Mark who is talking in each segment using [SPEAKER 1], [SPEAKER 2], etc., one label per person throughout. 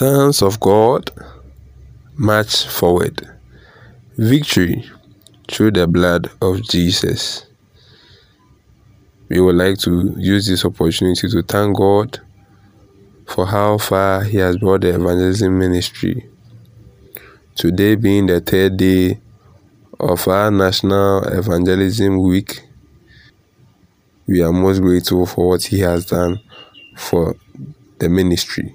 [SPEAKER 1] Sons of God, march forward. Victory through the blood of Jesus. We would like to use this opportunity to thank God for how far He has brought the evangelism ministry. Today being the third day of our National Evangelism Week, we are most grateful for what He has done for the ministry.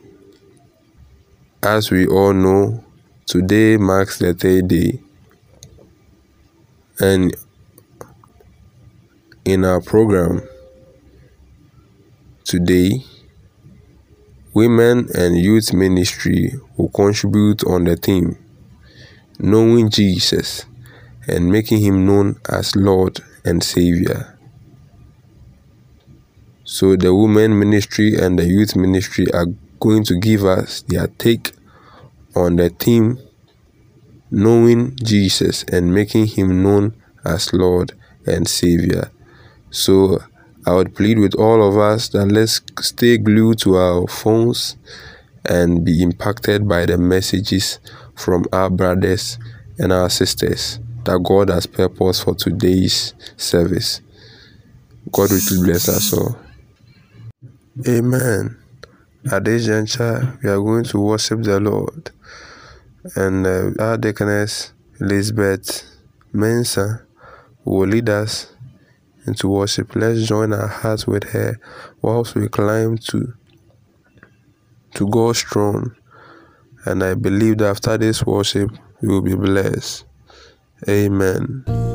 [SPEAKER 1] As we all know, today marks the third day, and in our program today, women and youth ministry will contribute on the theme Knowing Jesus and making Him known as Lord and Savior. So, the women ministry and the youth ministry are going to give us their take on the theme knowing Jesus and making him known as Lord and Savior. So I would plead with all of us that let's stay glued to our phones and be impacted by the messages from our brothers and our sisters that God has purpose for today's service. God will bless us all. Amen. At this juncture, we are going to worship the Lord. And uh, our deaconess, Elizabeth Mensah, will lead us into worship. Let's join our hearts with her whilst we climb to, to God's throne. And I believe that after this worship, we will be blessed. Amen.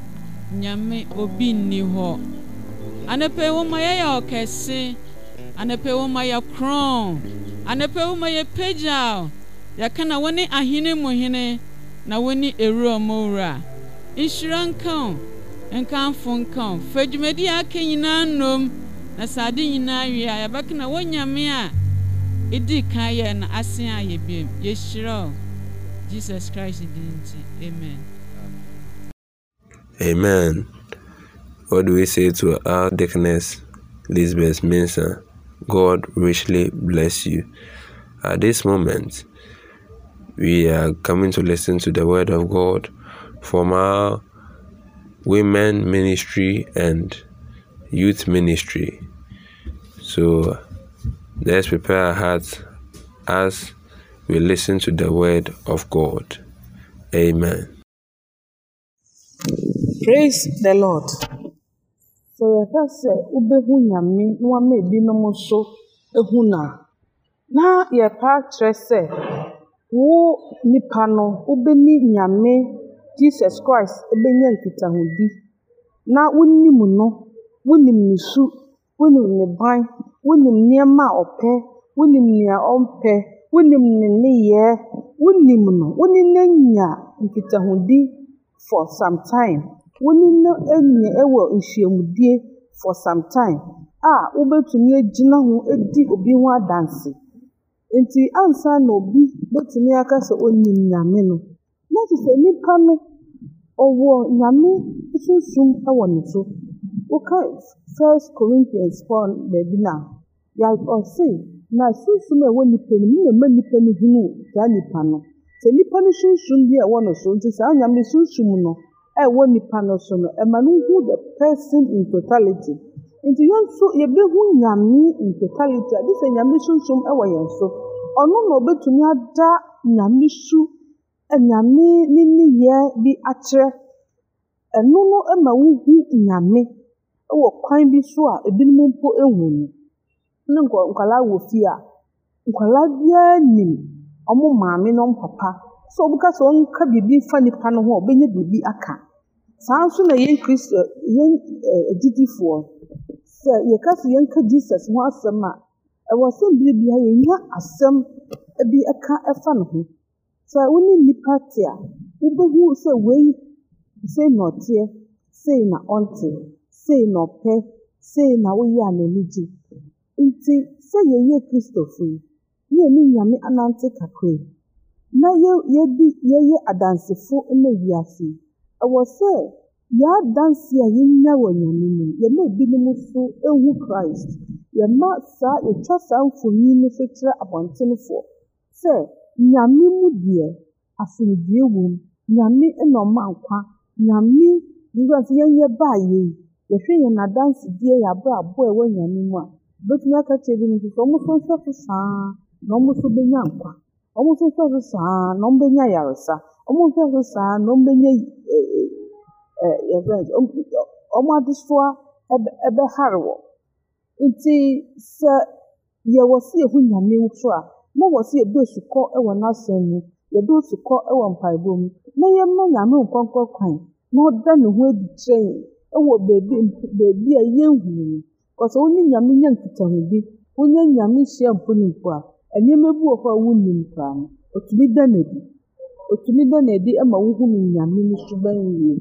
[SPEAKER 2] nyame obi nni hɔ. Anɔpɛ wo ma yɛyɛ ɔkɛse. Anɔpɛ wo ma yɛ korɔn anɔpɛ wo ma yɛ pagyaw. Yɛka na wo ne ahene mu hene na wo ne ewura mu wura. Nhyira nka wo nkamfo nka wo. Fa dwumadi aka nyinaa nnom na sɛ ade nyinaa wie a yɛbɛka na wo nyame a ɛdii kan yɛ na asen a yɛbiem yɛhyira jesus christ din nti. Amen.
[SPEAKER 1] Amen. What do we say to our deaconess, Lisbeth Mensah? God richly bless you. At this moment, we are coming to listen to the word of God from our women ministry and youth ministry. So let's prepare our hearts as we listen to the word of God. Amen.
[SPEAKER 3] Praise the lord. Sɛ yɛka sɛ wobɛhu nyame na wama ebinom nso ehu na. Na yɛpa akyerɛ sɛ wo nipa no wobɛni nyame jesus christ ebɛnya nkitahodi na wonim no wonim ne su wonim ne ban wonim nneɛma a ɔpɛ wonim nea ɔmpɛ wonim ne nneyɛɛ. Wonim no wone no anya nkitahudi for some time. Wone no anya ɛwɔ nhyiamudie for some time a wobɛtumi agyina ho adi obi ho adanse. Nti ansa na obi bɛtumi aka sɛ onim nyame no na kyerɛ sɛ nnipa no ɔwɔ nyame sunsum wɔ ne so. Woka first corinthians four baabi no a yɛ ɔse na sunsum a ɛwɔ nipa no mu na ɛma nipa no hunu saa nipa no. Sɛ nipa no sunsum bi a ɛwɔ no so nti saa nyame sunsum no ɛwɔ nipa no so no ɛma no hu the person in totality. Nti yɛn nso yɛbɛhu nyame in totality. A de sɛ nyame sunsum wɔ yɛn so. Ɔno na ɔbɛtumi ada nyame su nyame ne nneyɛɛ bi akyerɛ ɛno no ma wohu nyame wɔ kwan bi so a ebinom mpo ehu no. Ne nkɔ wɔ fie a nkwadaa biara nim wɔn maame ne wɔn papa sɛ ɔbɛka sɛ ɔnka biribi fa nipa no ho a ɔbɛnya biribi aka. Saa nso na yɛn kristo yɛn agyidifoɔ sɛ yɛka sɛ yɛnka jesus ho asɛm a ɛwɔ sɛ bere bia yɛnya asɛm bi ka fa ne ho. Sɛ wo ne nnipa te a wobɛhu sɛ wei sei na ɔteɛ sei na ɔnte sei na ɔpɛ sei na woyɛ a n'ani gye nti sɛ yɛyɛ kristofo yi ne yɛne nyame anante kakra na yɛdi yɛyɛ adansefo ma wiase. Yi ɛwɔ sɛ yɛn adanse a yɛnya wɔ nyame mu. Yɛma ebinom nso ehu christ. Yɛma saa yɛtwa saa mfonin no so kyerɛ abɔntenfoɔ sɛ nyame mu deɛ asomdwoe wɔ nyame na ɔma nkwa. Nyame yɛhwɛ sɛ yɛnyɛ baa yei yɛhwɛ yɛn adansedie yɛ abrabɔ a ɛwɔ nyame mu a bɛtumi aka kyerɛ bi no nso sɛ ɔmo nso nhwɛ so saa na ɔmo nso bɛnya nkwa. Ɔmo nso nhwɛ so saa na ɔmo bɛnya yaresa ɔmo nhwɛ so saa na ɔmo bɛnya yɛfrɛ no ɔmo adesoa ɛbɛhare wɔ nti sɛ yɛwɔ sɛ yɛhu nyame so a na wɔ sɛ yɛde osukɔ wɔ n'asɛm mu yɛde osukɔ wɔ mpaebɔ mu na yɛma nyame nkɔnkɔ kwan na ɔda ne ho adi kyerɛ yɛn wɔ beebi beebi a yɛnhu no kɔsɛ wo ne nyame nya nkitahudi wonya nyame hyia mpo ne mpo a nneɛma bi wɔ hɔ a koraa no otumi da n'adi otumi da n'adi ma wohu nyame no yie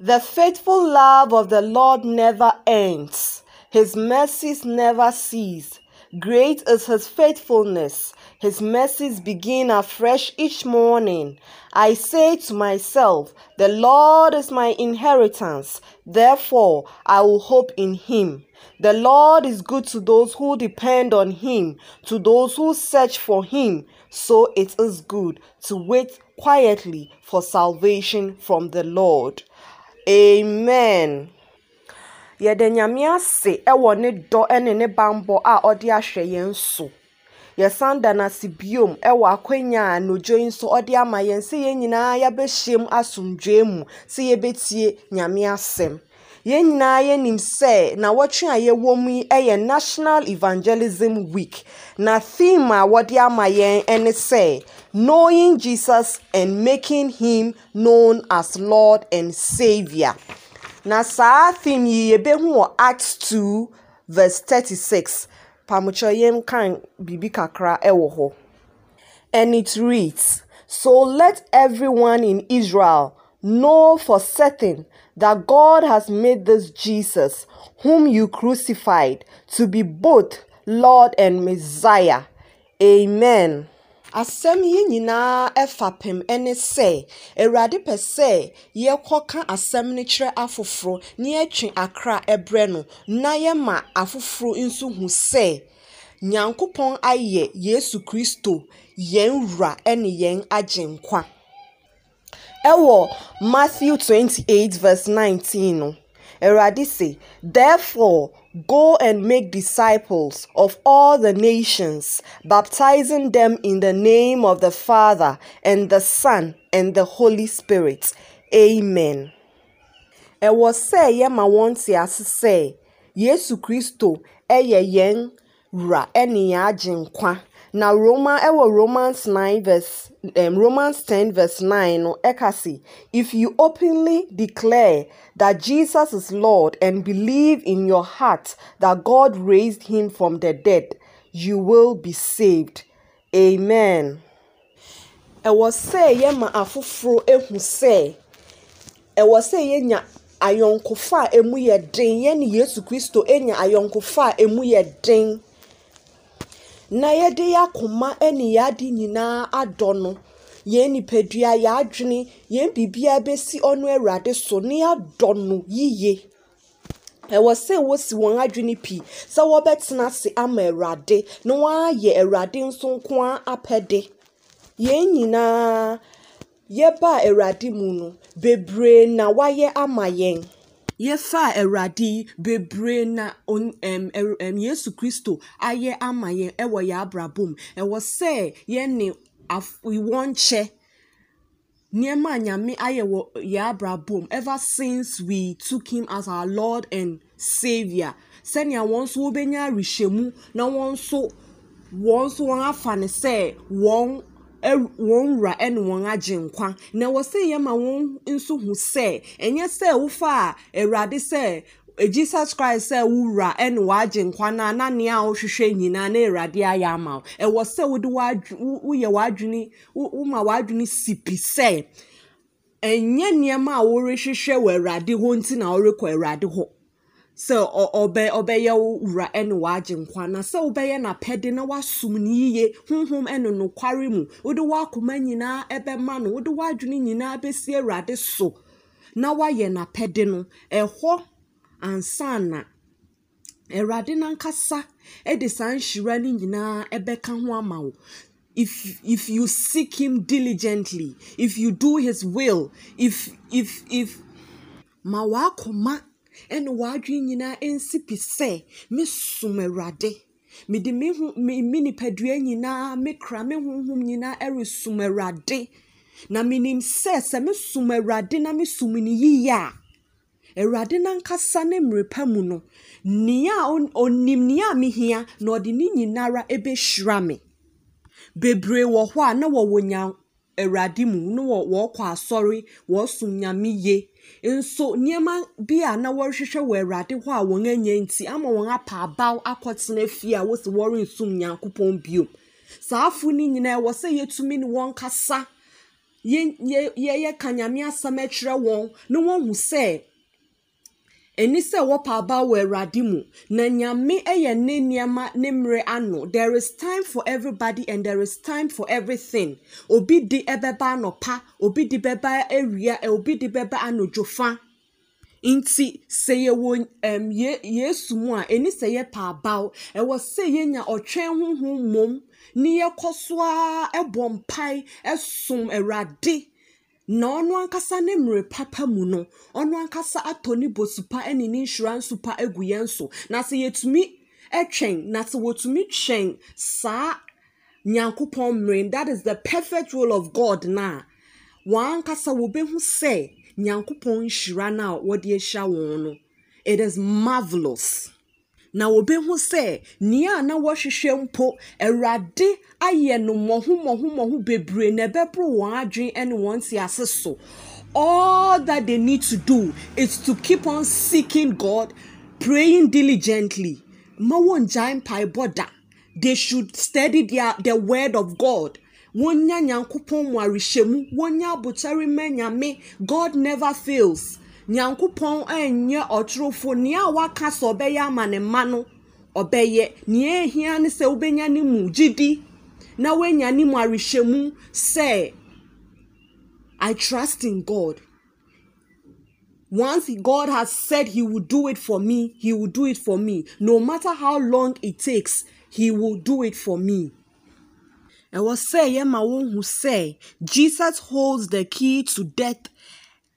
[SPEAKER 4] The faithful love of the Lord never ends. His mercies never cease. Great is his faithfulness. His mercies begin afresh each morning. I say to myself, The Lord is my inheritance. Therefore, I will hope in him. The Lord is good to those who depend on him, to those who search for him. So it is good to wait quietly for salvation from the Lord. Amen. Yɛda nyame ase ɛwɔ ne dɔ ɛne ne bambɔ a ɔde ahwɛ yɛn so. Yɛsan da n'ase biom ɛwɔ akonnwa a n'odwo yi nso ɔde ama yɛn sɛ yɛn nyinaa yɛabɛhyia mu asomdwoe mu sɛ yɛbɛtie nyame asɛm. Yɛn nyinaa yɛnim sɛ nawɔtwe a yɛwɔ mu yi yɛ National Evangelism Week. Na theme a wɔde ama yɛn ne sɛ knowing Jesus and making him known as Lord and Savior. Na saa theme yi yɛbɛhu wɔ Acts 2 verse 36. Pamukyɛ yɛn kan biribi kakra wɔ hɔ. And it reads, So let everyone in Israel know for certain that God has made this Jesus, whom you crucified, to be both Lord and Messiah. Amen. Asɛm yi nyinaa ɛfapem ne sɛ awurade pɛ sɛ yɛkɔka asɛm no kyerɛ afoforɔ na yɛtwe akra ɛbrɛ no na yɛma afoforɔ nso hu sɛ nyankopɔn ayɛ yesu kristo yɛn wura ne yɛn agyenkwa. Ɛwɔ matthew 28 verse 19 no se therefore Go and make disciples of all the nations, baptizing them in the name of the Father and the Son and the Holy Spirit. Amen. Ɛwɔ sɛ yɛma wɔn te ase sɛ Yesu Kristo ɛyɛ yɛn wura na Roman ɛwɔ Romans nine verse um, Romans ten verse nine no ɛka se if you openly declare that Jesus is Lord and believe in your heart that God raised him from the dead you will be saved amen. ɛwɔ sɛ yɛma afoforɔ ehu sɛ ɛwɔ sɛ yɛnya ayɔnkofa a emu yɛ den yɛne yesu kristo enya ayɔnkofa a emu yɛ den na yɛde yɛ akoma ne yɛ ade nyinaa adɔ no. Yɛn nipadua yɛn adwene yɛn biribiara bɛsi ɔno awurade so ne yɛadɔ no yie ɛwɔ sɛ wɔsi wɔn adwene pii sɛ wɔbɛtena ase ama awurade na wɔn ayɛ awurade nso nko ara apɛde. Yɛn nyinaa. yɛbaa awurade mu no bebree na wayɛ ama yɛn. Yɛfaa awurade yi bebree na on ɛm ɛm er, yesu kristo ayɛ ama yɛn ɛwɔ yɛn abrabɔ mu ɛwɔ sɛ yɛne af wɔn kyɛ nneɛma a nyame ayɛ wɔ yɛn abrabɔ mu ever since we took him as our lord and saviour sɛnea wɔn nso wɔbɛnya arehyɛmu na wɔn nso wɔn nso wɔn afa ne sɛ wɔn. Wɔn wura ne wɔn agye nkwa. Na wɔsɛ yɛ ma wɔn nso hu sɛ ɛnyɛ sɛ wofa a awurade sɛ jesus christ sɛ wowura ɛne wagye nkwa no na nea wohwehwɛ nyinaa na awurade ayɛ ama wo. Ɛwɔ sɛ wode woyɛ w'adwene woma w'adwene sipi sɛ ɛnyɛ nneɛma a worehwehwɛ wɔ awurade hɔ nti na worekɔ awurade hɔ. Sɛ ɔbɛ ɔbɛyɛ wo wura ɛne wagye nkwa na sɛ wobɛyɛ n'apɛde na wasom no yie honhom ɛne nokware mu wode w'akoma nyinaa ɛbɛma no wode w'adwene nyinaa bɛsi awurade so na wayɛ n'apɛde no ɛhɔ ansa na awurade nankasa ɛde saa nhyira no nyinaa ɛbɛka ho ama wo. If if you seek him diligently if you do his will if if if ma w'akoma ɛne w'adwene nyinaa nsi pi sɛ mesom awurade. Mede me nipadua nyinaa me kra me honhom nyinaa ɛresom awurade. Na menim sɛ sɛ mesom awurade na mesom no yie a awurade nankasa ne mmerepa mu no nea onim nea a mehia na ɔde ne nyinara ɛbɛhyira me. Bebree wɔ hɔ a na wɔwɔ nya awurade mu na wɔkɔ asɔre wɔsom nyame yie nso nneɛma bi a na wɔrehwehwɛ wɔ awurade hɔ a wɔn anya nti ama wɔn apa abaw akɔtena fie a wɔsi wɔrensum nyankopɔn bio. Saa afo no nyinaa wɔ sɛ yɛtumi ne wɔn kasa yɛ yɛ yɛyɛ ka nyame asɛm akyerɛ wɔn na wɔn hu sɛ ɛni sɛ wɔpa aba wɔ awurade mu na nyame yɛ ne nneɛma ne mmerɛ ano. There is time for everybody and there is time for everything. Obi di bɛba anɔpa obi di bɛba awia obi di bɛba anadwofa nti sɛ yɛwɔ um, ye, yesu mu a ɛni sɛ yɛpa abaw ɛwɔ sɛ yɛnya ɔtwɛn honhom mmom ne yɛkɔ so ɛbɔ mpae ɛsom awurade na ɔno ankasa ne mmerɛ papa mu no ɔno ankasa atɔ ne bosupa ne nhyira nsupa agu yɛn so. Na sɛ yɛtumi twɛn na sɛ wɔtumi twɛn saa nyankopɔn mmerɛ that is the perfect will of god na wɔn ankasa wɔbɛhu sɛ nyankopɔn nhyira no wɔde ahyia wɔn no. It is marvelous. Na wɔbɛhu sɛ nea a na wɔhwehwɛ mpo awurade ayɛ no mmɔho mmɔho mmɔho bebree na ɛbɛboro wɔn adwene ne wɔn te ase so. All that they need to do is to keep on seeking god praying diligently. Ma wɔn gyae mpaebɔ da. They should study their the word of god. Wɔnya nyankopɔn mu arehyɛmu. Wɔnya nyame. God never fails nyankopɔn anyɛ ɔtorofo nea waka sɛ ɔbɛyɛ ama ne mma no ɔbɛyɛ. Nea ehia ne sɛ wobɛnya ne mu gyidi na woanya ne mu arehyɛmu sɛ i trust in god. Once god has said he will do it for me he will do it for me. No matter how long it takes he will do it for me. I ɛwɔ sɛ yɛma wɔn hu sɛ jesus holds the key to death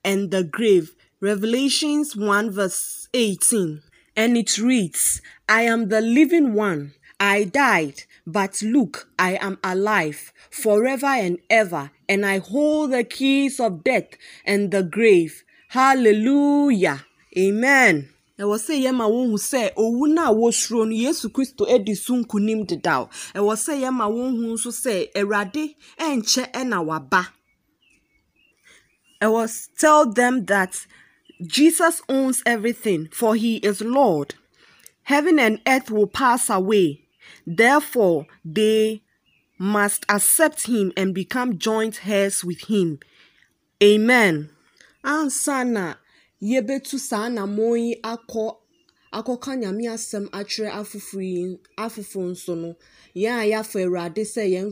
[SPEAKER 4] and the grave Revelations 1 verse 18. And it reads, I am the living one. I died, but look, I am alive forever and ever, and I hold the keys of death and the grave. Hallelujah. Amen. ɛwɔ sɛ yɛma wɔhu sɛ owu no a wɔsuro no yesu kristo adi so nkonim dedaw ɛwɔ sɛ yɛma wɔhu nso sɛ awurade ɛnkyɛ ɛna waba ɛwɔ tell them that jesus owns everything for he is lord. Heaven and earth will pass away. Therefore they must accept him and become joint heirs with him. Amen. Ansa na yɛbɛtu saa anammɔn yi akɔ akɔka nyame asɛm akyerɛ afoforo yi afoforo nso no. Yɛn a yɛafa awurade sɛ yɛn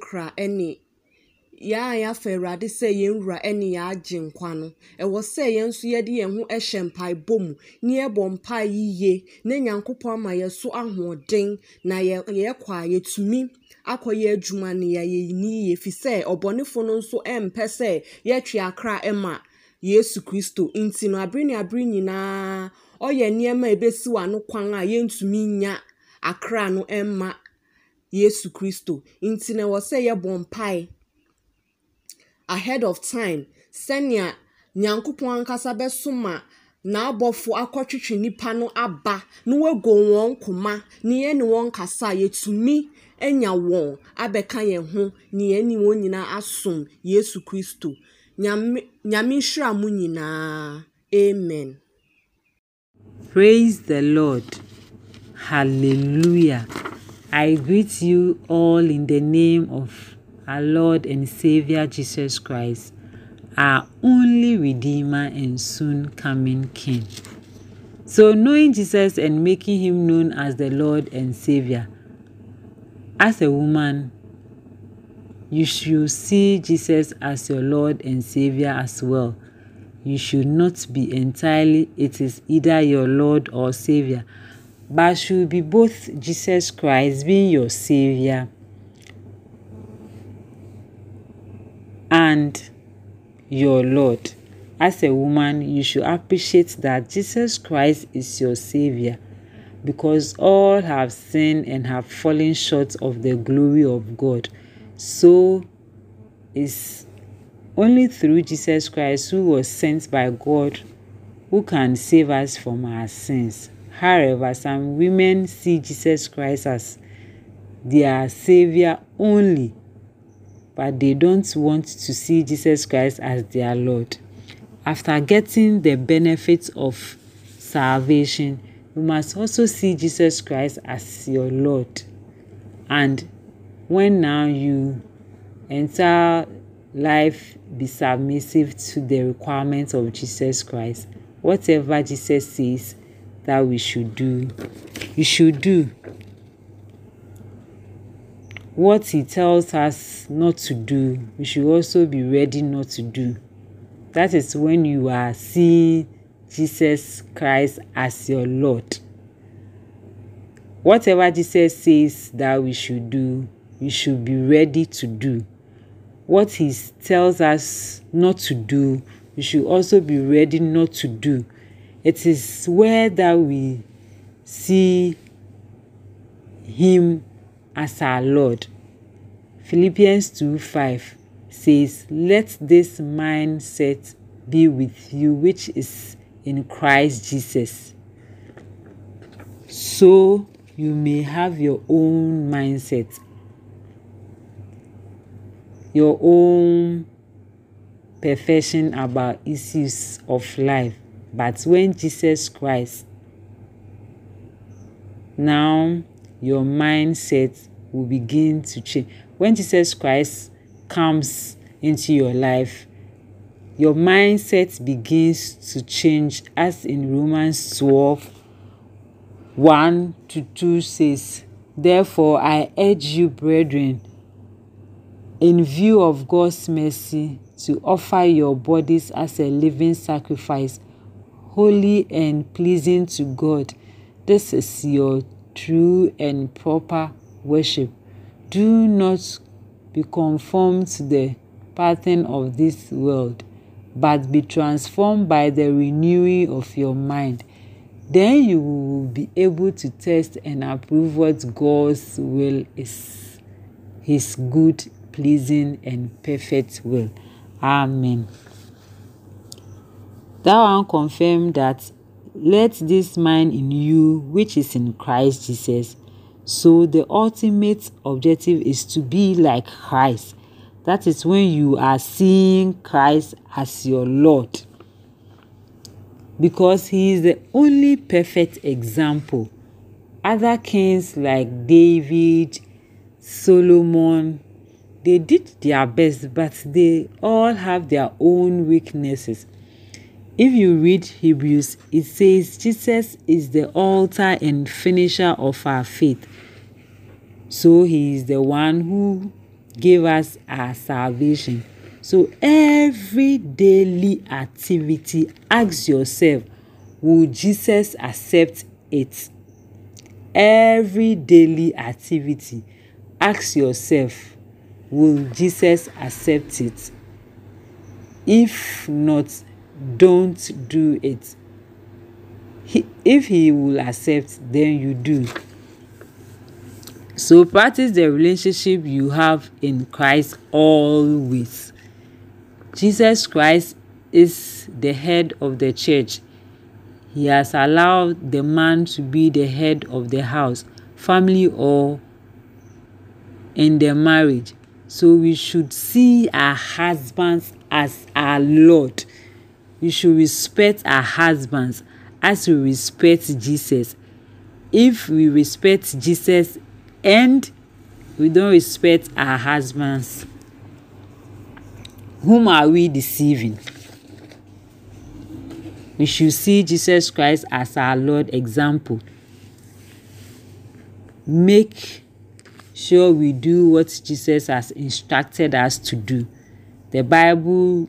[SPEAKER 4] yɛn a yɛafa awurade sɛ yɛn wura ne yɛn agye nkwa no ɛwɔ sɛ yɛn nso yɛde yɛn ho hyɛ mpaebɔ mu na yɛbɔ mpae yie na nyankopɔn ama yɛn so ahoɔden na yɛ yɛkɔ a yɛtumi akɔyɛ adwuma no yɛayɛ ni yie fi sɛ ɔbɔnefo no nso mpɛ sɛ yɛtwe akra ma yesu kristo. Nti no abere ne abere nyinaa ɔyɛ nneɛma a ebesi wɔ ano kwan a yɛntumi nya akra no mma yesu kristo. Nti na ɛwɔ sɛ yɛbɔ mpae ahead of time sɛnea nyankopɔn ankasa bɛsoma n'abɔfo akɔtwitwi nipa no aba na wago wɔn koma na yɛne wɔn kasa a yɛtumi anya wɔn abɛka yɛn ho na yɛne wɔn nyinaa asom yesu kristo Nyame nhyira mo nyinaa. Amen.
[SPEAKER 5] Praise the Lord. Hallelujah. I greet you all in the name of our Lord and Savior Jesus Christ, our only Redeemer and soon coming King. So, knowing Jesus and making him known as the Lord and Savior, as a woman, you should see Jesus as your Lord and Savior as well. You should not be entirely, it is either your Lord or Savior, but should be both Jesus Christ being your Savior and your Lord. As a woman, you should appreciate that Jesus Christ is your Savior because all have sinned and have fallen short of the glory of God. So it's only through Jesus Christ, who was sent by God, who can save us from our sins. However, some women see Jesus Christ as their Savior only, but they don't want to see Jesus Christ as their Lord. After getting the benefits of salvation, you must also see Jesus Christ as your Lord and when now you enter life be submissive to the requirements of Jesus Christ. Whatever Jesus says that we should do, you should do. What he tells us not to do, we should also be ready not to do. That is when you are seeing Jesus Christ as your Lord. Whatever Jesus says that we should do, we should be ready to do. What he tells us not to do, we should also be ready not to do. It is where that we see him as our Lord. Philippians 2 5 says, Let this mindset be with you, which is in Christ Jesus. So you may have your own mindset your own perfection about issues of life. But when Jesus Christ, now your mindset will begin to change. When Jesus Christ comes into your life, your mindset begins to change, as in Romans 12 1 to 2 says, Therefore, I urge you, brethren, in view of God's mercy, to offer your bodies as a living sacrifice, holy and pleasing to God. This is your true and proper worship. Do not be conformed to the pattern of this world, but be transformed by the renewing of your mind. Then you will be able to test and approve what God's will is, His good pleasing and perfect will. Amen. That one confirm that let this mind in you which is in Christ Jesus. So the ultimate objective is to be like Christ. That is when you are seeing Christ as your Lord. Because he is the only perfect example. Other kings like David, Solomon, they did their best, but they all have their own weaknesses. If you read Hebrews, it says Jesus is the altar and finisher of our faith. So he is the one who gave us our salvation. So every daily activity, ask yourself, will Jesus accept it? Every daily activity, ask yourself, will Jesus accept it? If not, don't do it. He, if he will accept then you do. So practice the relationship you have in christ always. Jesus christ is the head of the church. He has allowed the man to be the head of the house family or in the marriage. So we should see our husbands as our lord we should respect our husbands as we respect Jesus. If we respect Jesus and we don't respect our husbands, whom are we deceiving? We should see Jesus Christ as our Lord example. Make sure we do what Jesus has instructed us to do. The Bible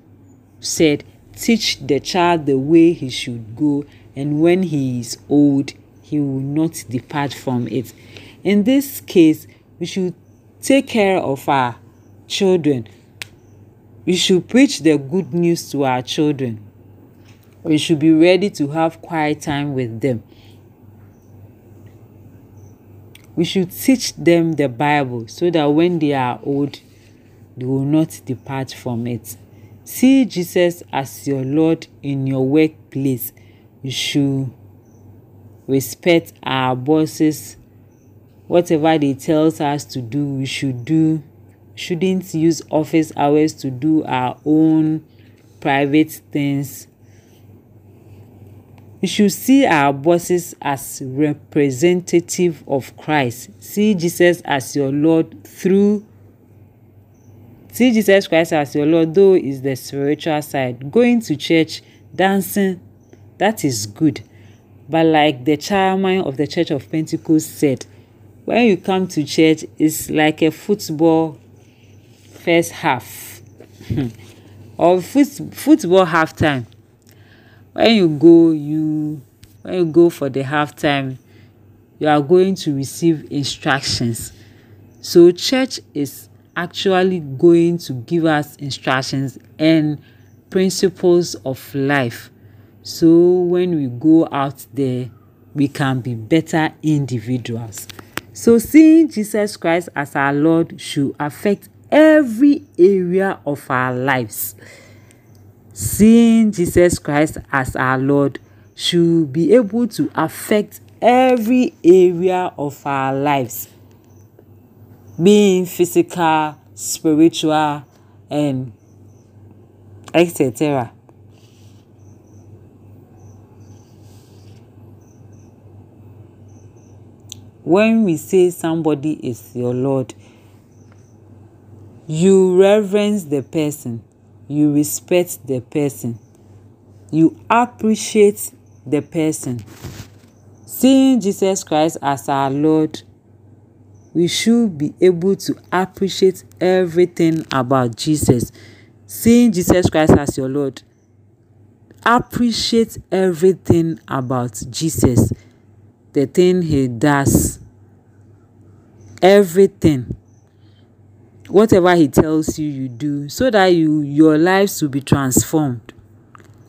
[SPEAKER 5] said, Teach the child the way he should go, and when he is old, he will not depart from it. In this case, we should take care of our children. We should preach the good news to our children. We should be ready to have quiet time with them. We should teach them the Bible so that when they are old, they will not depart from it. See Jesus as your Lord in your workplace. You should respect our bosses. Whatever they tell us to do, we should do. Shouldn't use office hours to do our own private things. We should see our bosses as representative of Christ. See Jesus as your Lord through See Jesus Christ as your Lord, though is the spiritual side. Going to church, dancing, that is good. But like the chairman of the Church of Pentecost said, when you come to church, it's like a football first half or foot, football halftime. When you go, you when you go for the halftime, you are going to receive instructions. So church is actually going to give us instructions and principles of life. So when we go out there we can be better individuals. So seeing jesus christ as our lord should affect every area of our lives. Seeing jesus christ as our lord should be able to affect every area of our lives being physical, spiritual, and etc. When we say somebody is your Lord, you reverence the person, you respect the person, you appreciate the person. Seeing Jesus Christ as our Lord we should be able to appreciate everything about Jesus. Seeing Jesus Christ as your Lord, appreciate everything about Jesus, the thing he does, everything. Whatever he tells you, you do, so that you your lives will be transformed.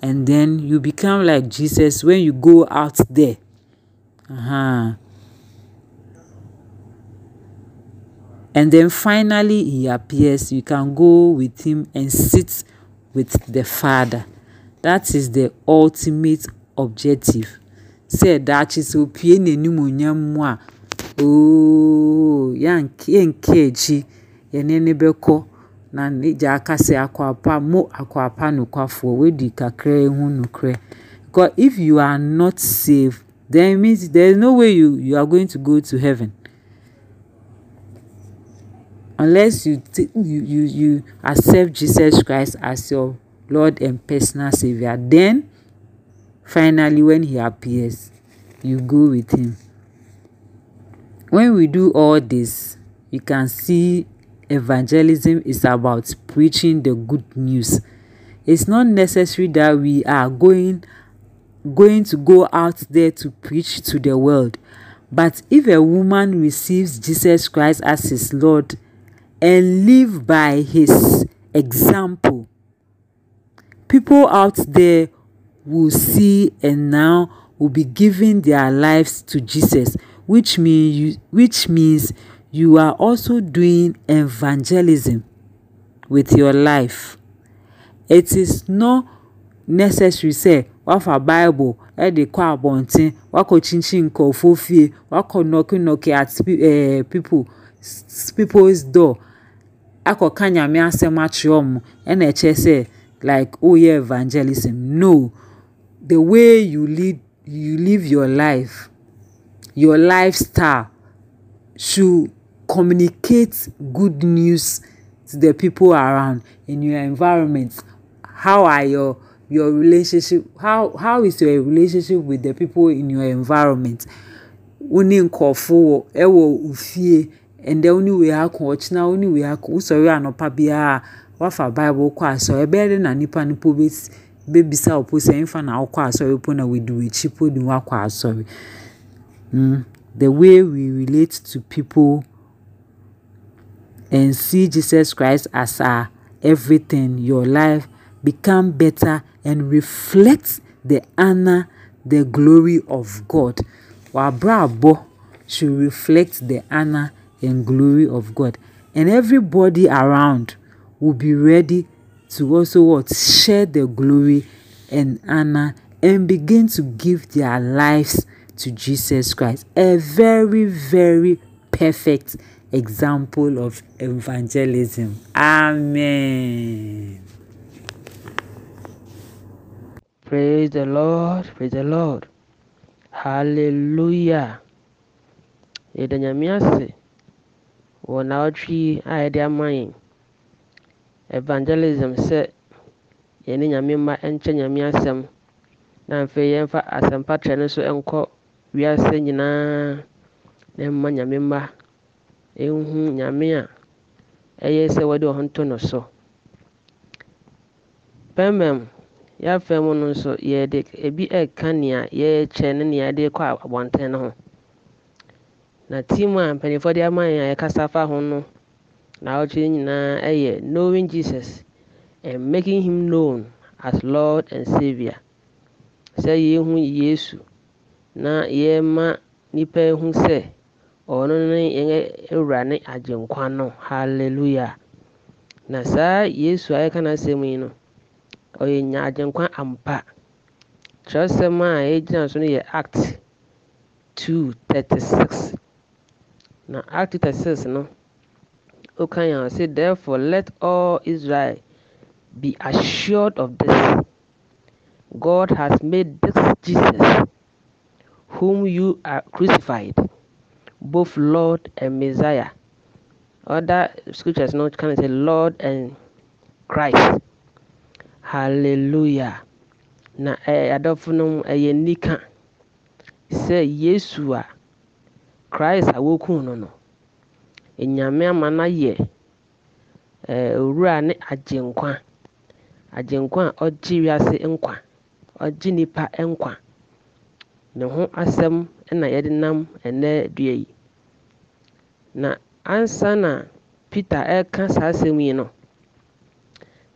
[SPEAKER 5] And then you become like Jesus when you go out there. Uh-huh. And then finally he appears. You can go with him and sit with the father. That is the ultimate objective. Sɛ daakye sɛ opue n'animonyam mu a ooo yɛnka akyi yɛne ne bɛkɔ na ne gya aka sɛ mo akɔ nokwafoɔ. Woadi kakra ho nokorɛ. Because if you are not saved then means there is no way you you are going to go to heaven unless you you you you accept Jesus Christ as your Lord and personal savior then finally when he appears you go with him. When we do all this you can see evangelism is about preaching the good news. It's not necessary that we are going going to go out there to preach to the world. But if a woman receives jesus christ as his lord and live by his example. People out there will see and now will be giving their lives to jesus which mean you which means you are also doing evangelism with your life. It is not necessary say wafa bible ɛde kɔ abɔnten wakɔ kyinkyin nkurɔfoɔ fie wakɔ nɔkinɔki at uh, people people's door akɔka nyame asɛm akyerɛ ɔmo ɛna ɛkyerɛ sɛ like woyɛ evangelism. No. The way you lead you live your life your lifestyle should communicate good news to the people around. In your environment how are your your relationship how how is your relationship with the people in your environment? Wo ne nkɔfo ɛwɔ ofie ɛndɛ wo ne wei ako ɔkyena wo ne wei ako wosɔre anɔpa biara wafa bible kɔ asɔre ɛbɛyɛ de na nipa no po bebisa wo po sɛ ɛmfa na wokɔ asɔre po na wɔdi w'akyi po de wakɔ asɔre mm the way we relate to people and see Jesus Christ as our everything, your life become better and reflect the honor, the glory of God. Wabrabo should reflect the honor and glory of God. And everybody around will be ready to also what share the glory and honor and begin to give their lives to Jesus Christ. A very, very perfect example of evangelism. Amen.
[SPEAKER 6] Praise the Lord, praise the Lord. Hallelujah. Yɛda wɔ naawɔtwe a yɛde ama yɛn. Evangelism sɛ yɛne nyame mma nkyɛ nyame asɛm. Na afei yɛmfa asɛmpa trɛ no so nkɔ wiase nyinaa na mma nyame mma ɛnhu nyame a ɛyɛ sɛ wɔde wɔn to no so. Pɛmɛm yɛafa mu no nso yɛde ebi ɛreka nea yɛrekyɛ ne nea yɛde kɔ abɔnten no ho. Na team a mpanimfoɔ de ama yɛn a yɛkasa fa ho no n'awɔtwe nyinaa ɛyɛ knowing jesus and making him known as lord and saviour sɛ yɛhu yesu na yɛma nnipa ehu sɛ ɔno ne yɛn awura ne agyenkwa no. Hallelujah. Na saa yesu a yɛka n'asɛm yi no ɔyɛ nya agyenkwa ampa. Kyerɛwsɛm a yɛgyina so no yɛ act 236 na act 236 no ɔka yɛn sɛ therefore let all israel be assured of this god has made this jesus whom you are crucified both Lord and Messiah. Other scriptures not can say Lord and Christ. Hallelujah. Na eh, adɔfo no ɛyɛ nika sɛ Yesu a Christ a wokum no no enyame ama no ayɛ eh, owura ne agyenkwa agyenkwa a ɔgye wiase nkwa ɔgye nipa nkwa. Ne ho asɛm na yɛde nam ɛnnɛ dua yi. Na ansa peter ɛreka saa asɛm yi no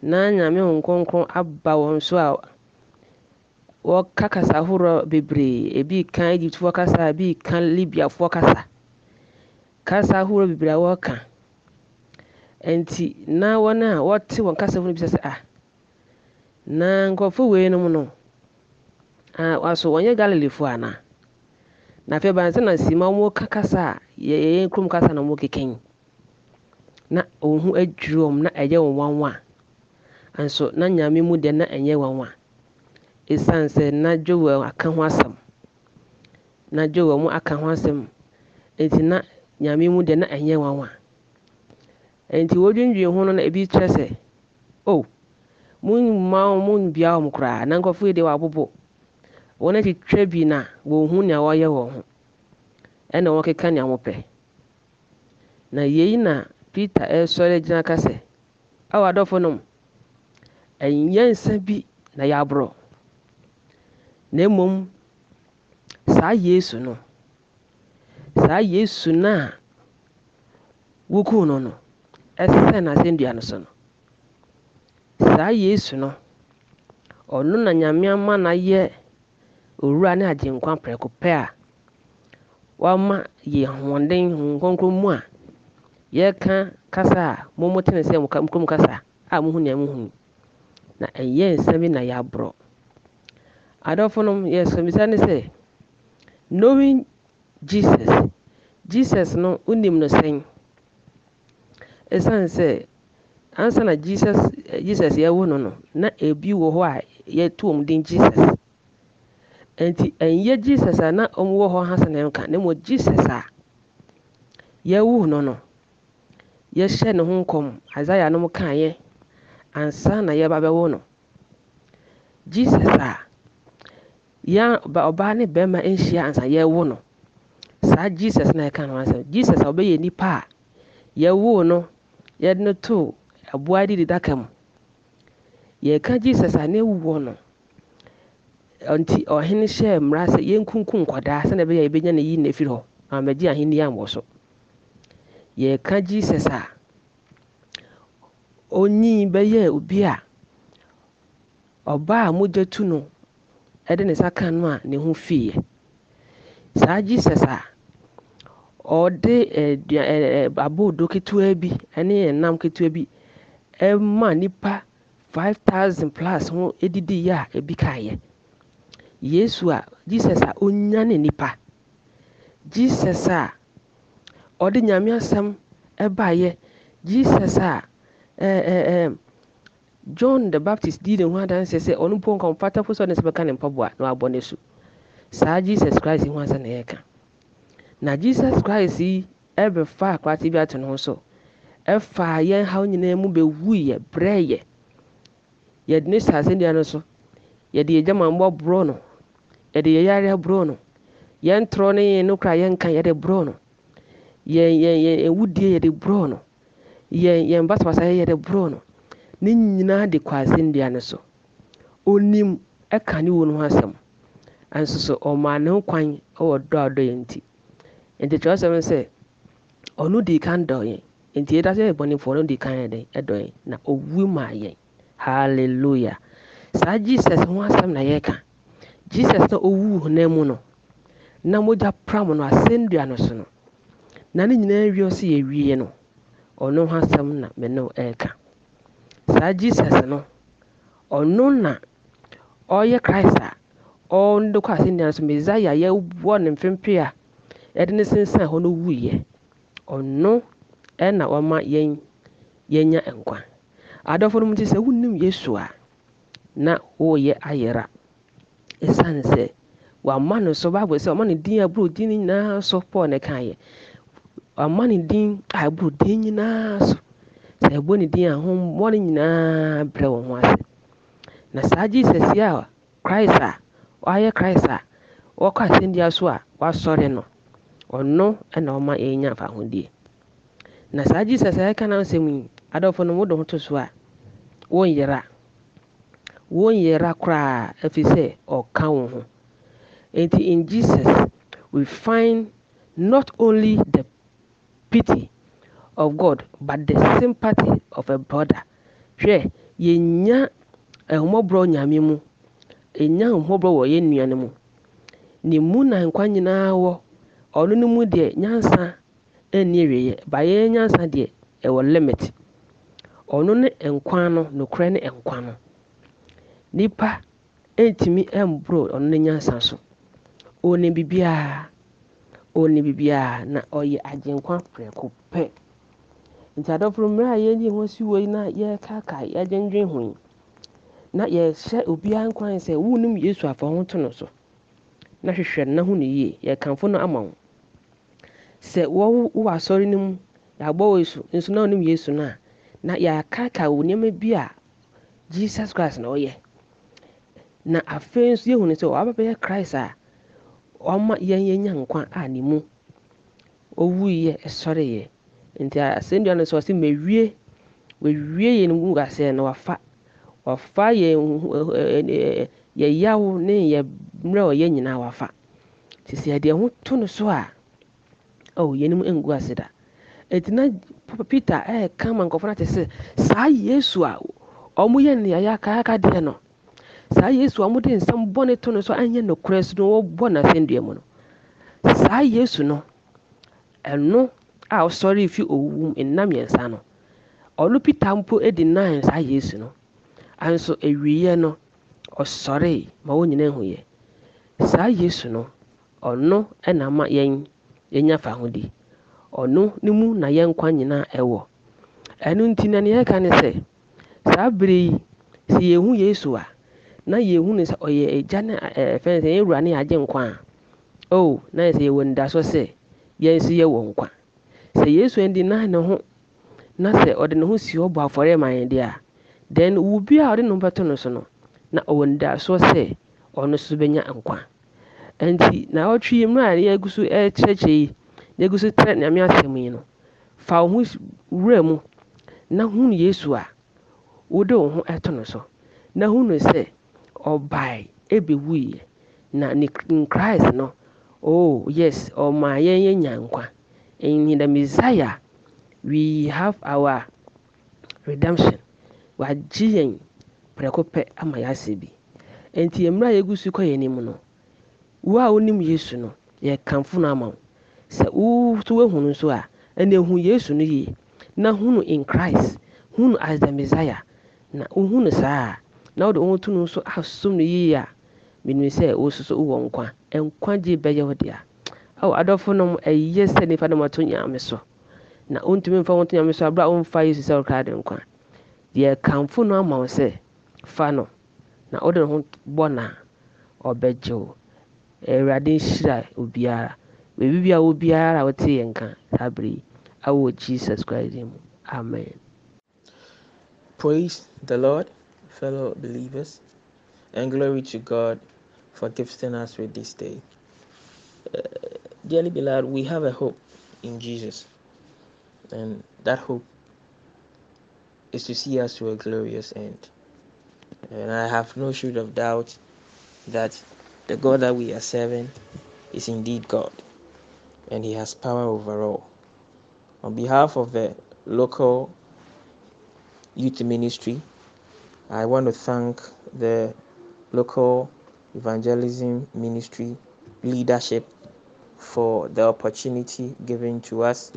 [SPEAKER 6] na nyame ho kronkron aba wɔn so a wɔka kasa ahoroɔ bebree. Ebi ka egyptfoɔ kasa ebi ka libiafoɔ kasa kasa ahoroɔ bebree a wɔreka nti na wɔn a wɔte wɔn kasa no bisa sɛ ah na nkurɔfoɔ wei nom no waso wɔnyɛ galilefo anaa na afei ban sɛ na sima wɔn ka kasa a yɛyɛ kurom kasa na wɔn keka na wɔn ho adwiri wɔn na ɛyɛ wɔn nwanwa. Nso na nyame mu deɛ na ɛnyɛ nwanwa ɛsiane sɛ na joel aka ho asɛm. Na joel mu aka ho asɛm. Nti na nyame mu deɛ na ɛnyɛ nwanwa. Nti wɔdwindwin ho no na ebi kyerɛ sɛ o oh, mumma wɔn bia wɔn koraa. Na nkɔfo yi deɛ wɔabobɔ. Wɔn atwitwa bi na wɔn hu nea wɔyɛ wɔn ho. Ɛna wɔkeka nea wɔpɛ. Na yei na peter ɛresɔre gyina ka sɛ adɔfo nom ɛnyɛ nsa bi na yɛaborɔ. Na mmom saa yesu no saa yesu no a wokuu no no ɛsɛ n'asɛnnua no so no. Saa yesu no ɔno na nyame ama ayɛ owura ne agyenkwa prɛko pɛ a wama yɛ ahoɔden nkronkron mu a yɛka kasa a momo tene sɛ kurom kasa a mohu nea mohu na ɛyɛ nsɛm bi na yɛaborɔ. Adɔfo nom yɛsɔmisa ne sɛ knowing jesus jesus no wonim no sɛn. Ɛsiane sɛ ansa na jesus jesus yɛwo no no na ebi wɔ hɔ a yɛto wɔn din jesus. Nti ɛnyɛ jesus a na wɔn wɔ hɔ ha sɛ na ɛnka na mmom jesus a yɛwo no no yɛhyɛ ne ho no mu kaeɛ ansa na yɛba bɛwo no. Jesus a yɛn ɔbaa ne bɛrima nhyia ansa yɛwo no saa jesus na yɛka no asɛm. Jesus a ɔbɛyɛ nipa a yɛwo no yɛde no too aboa didi daka mu. Yɛka jesus a ne wuwɔ no nti ɔhene hyɛɛ mmara sɛ yɛnkunkum nkwadaa sɛdeɛ ɛbɛyɛ yɛbɛnya ne yi na ɛfiri hɔ amagye ahenni ambɔ so. Yɛka jesus a ɔnyin bɛyɛ obi a ɔbaa a mogya tu no ɛde ne nsa ka no a ne ho fiiɛ. Saa jesus a ɔde ɛdua ɛɛ aboodo ketewa bi ɛne ɛnam ketewa bi ɛma nipa five thousand plus ho edidi yɛ a ebi kaayɛ yesu a jesus a onya ne nipa jesus a ɔde nyame asɛm ɛbaayɛ jesus a ɛɛ ɛɛ john the baptist di ne ho adanseɛ sɛ ɔno mpo nka ɔmfata po sɛ ɔne nsa bɛka ne mpaboa na wabɔ ne so. Saa jesus christ ho asɛ na yɛka na jesus christ yi ɛbɛfa akwate bi ato ne ho so. Ɛfa yɛn haw nyinaa mu bɛwuiɛ brɛɛyɛ yɛde ne saa asɛnnua no so. Yɛde yɛ gyamammɔ borɔ no. Yɛde yɛ yareɛ borɔ no. Yɛn torɔ ne yɛn no kora yɛnka yɛde borɔ no. Yɛn yɛn yɛn ewudie yɛde borɔ no. Yɛn yɛn basabasa yɛde borɔ no ne nyinaa de kɔ asɛnnua no so. Onim ɛka ne wo no ho asɛm. Nso so ɔmaa ne ho kwan wɔ dɔ a ɔdɔ yɛn nti. Nti kyerɛwsɛm sɛ ɔno di kan dɔ yɛn. Nti yɛda sɛ yɛbɔnefoɔ no di kan yɛ dɛn ɛdɔ yɛn na ɔwu maa yɛn. Hallelujah. Saa jesus ho asɛm na yɛka. Jesus na ɔwuu honam mu no na mogya pram no asɛnnua no so no na ne nyinaa wie sɛ yɛwie no ɔno ho asɛm na me ne ɛreka saa jesus no ɔno na ɔyɛ christ a ɔde kɔ asɛnnua no mesaia yɛwɔ ne mfempe a yɛde ne sensan hɔ no wuiɛ. Ɔno ɛna ɔma yɛn yɛnya nkwa. Adɔfo no mu nti sɛ wonnim yesu a na woyɛ ayera. Ɛsiane sɛ wama no so bible sɛ ɔma ne din aburo din no nyinaa so paul ne kaeɛ. Ɔma ne din aburo din nyinaa so. Sɛ ɛbɔ ne din a hommɔne nyinaa brɛ wo ho ase. Na saa jesus yi a christ a wayɛ christ a wɔkɔ asɛnnua so a wasɔre no ɔno ɛna ɔma yɛnya mfahodie na saa jesus a yɛka no asɛm yi adɔfo no wode ho to so a wonyera wonyera koraa ɛfiri sɛ ɔka wo ho. Nti in jesus we find not only the pity of god but the sympathy of a brother. Hwɛ yɛnya ahomɔborɔ nyame mu. Ɛnya ahomɔborɔ wɔ yɛn nnua no mu. Ne mu na nkwa nyinaa wɔ. Ɔno no mu deɛ nyansa ɛnni awieɛ ba yɛn nyansa deɛ ɛwɔ limit. Ɔno ne nkwa no nokorɛ ne nkwa no. Nipa ɛntumi ɛmboro ɔno ne nyansa so. Ɔnim biribiara. Ɔnim biribiara. Na ɔyɛ agyenkwa prɛko pɛ. Nti adɔfo mmerɛ a yɛni ho si wɔ yi na yɛrekaka yɛdwendwen ho yi na yɛhyɛ obiara nkwan sɛ wonim yesu afa ho to no so na hwehwɛ no na ho no yie. Yɛkamfo no ama wo. Sɛ wowɔ asɔre no mu yɛabɔ wɔ yesu nso na wonim yesu no a na yɛakaka wo nneɛma bi a jesus christ na ɔyɛ. Na afei nso yɛhu no sɛ ɔaba bɛyɛ christ a ɔma yɛn yɛnya nkwa a ne mu. Ɔwuiɛ ɛsɔreeɛ nti asɛnnua no sɛ ɔse mawie wawie yɛn mu asɛ na wafa. Wafa yɛn yɛyaw ne yɛ mmerɛ ɔyɛ nyinaa wafa. Sɛ yɛde ho to no so a oh yɛnim ngu ase da. Ɛti na peter ɛɛka ma nkɔfo no ate sɛ saa yesu a ɔmo yɛ ne yɛayɛ akaaka deɛ no. Saa yesu a ɔmo de nsɛm bɔne to no so anyɛ nokorɛ so no wɔbɔ n'asɛnnua mu no. Saa yesu no ɛno a ɔsɔre fi owu mu nna mmiɛnsa no ɔno peter mpo di nan saa yesu no. Anso awieɛ no ɔsɔre ma wɔn nyinaa hu yɛ. Saa yesu no ɔno ɛna ama yɛn yɛnya fa ho di. Ɔno ne mu na yɛn nkwa nyinaa ɛwɔ. Ɛno nti na nea yɛka ne sɛ saa bere yi sɛ yɛhu yesu a na yɛhu no sɛ ɔyɛ agya ne ɛfɛn sɛ yɛn wura ne yɛagye nkwa a o na yɛ sɛ yɛwɔ nidaso sɛ yɛn nso yɛwɔ nkwa. Sɛ yesu ɛndi nan ne ho na sɛ ɔde ne ho si hɔ afɔre ma yɛn deɛ a then wo bi a ɔde ne ho bɛto no so no na ɔwɔ nidasoɔ sɛ ɔno nso bɛnya nkwa. Nti na ɔtwe yi mmerɛ a yɛgu so ɛkyerɛkyerɛ yi na yɛgu so trɛ nyame asɛm yi no fa wo ho wura mu na hunu yesu a wode wo ho ɛto no so. Na hunu sɛ ɔbae ɛbɛwuiɛ. Na ne in christ no oh yes ɔma yɛn yɛnya nkwa. In the messiah we have our redemption. Wagye prɛko pɛ ama yɛasɛ bi nti mmerɛ a yɛgu so kɔ yɛn anim no wo a wonim yesu no yɛkamfo no ama wo sɛ wo so woahu nso a ɛna ehu yesu no yie na hunu in christ hunu as the messiah. Na wohu no saa na wode wo to no nso asom no yie a menim sɛ wo wowɔ nkwa. Nkwagye bɛyɛ wo dea awo adɔfo nom ɛyɛ sɛ nipa no mato nyame so. Na wontumi mfa wo to nyame so aberɛ a womfa yesu sɛ wokra de nkwa. Deɛ kamfo no ama wo sɛ fa no. Na wode ne ho bɔ no a ɔbɛgye wo. Awurade nhyira obiara. Baabi bi a wɔ biara a wote yɛ nka saa bere yi awɔ jesus christ mu. Amen.
[SPEAKER 7] Praise the Lord, fellow believers, and glory to God for gifting us with this day. Uh, dearly beloved, we have a hope in Jesus, and that hope is to see us to a glorious end. And I have no shade of doubt that the God that we are serving is indeed God, and He has power over all. On behalf of the local youth ministry, I want to thank the local evangelism ministry leadership for the opportunity given to us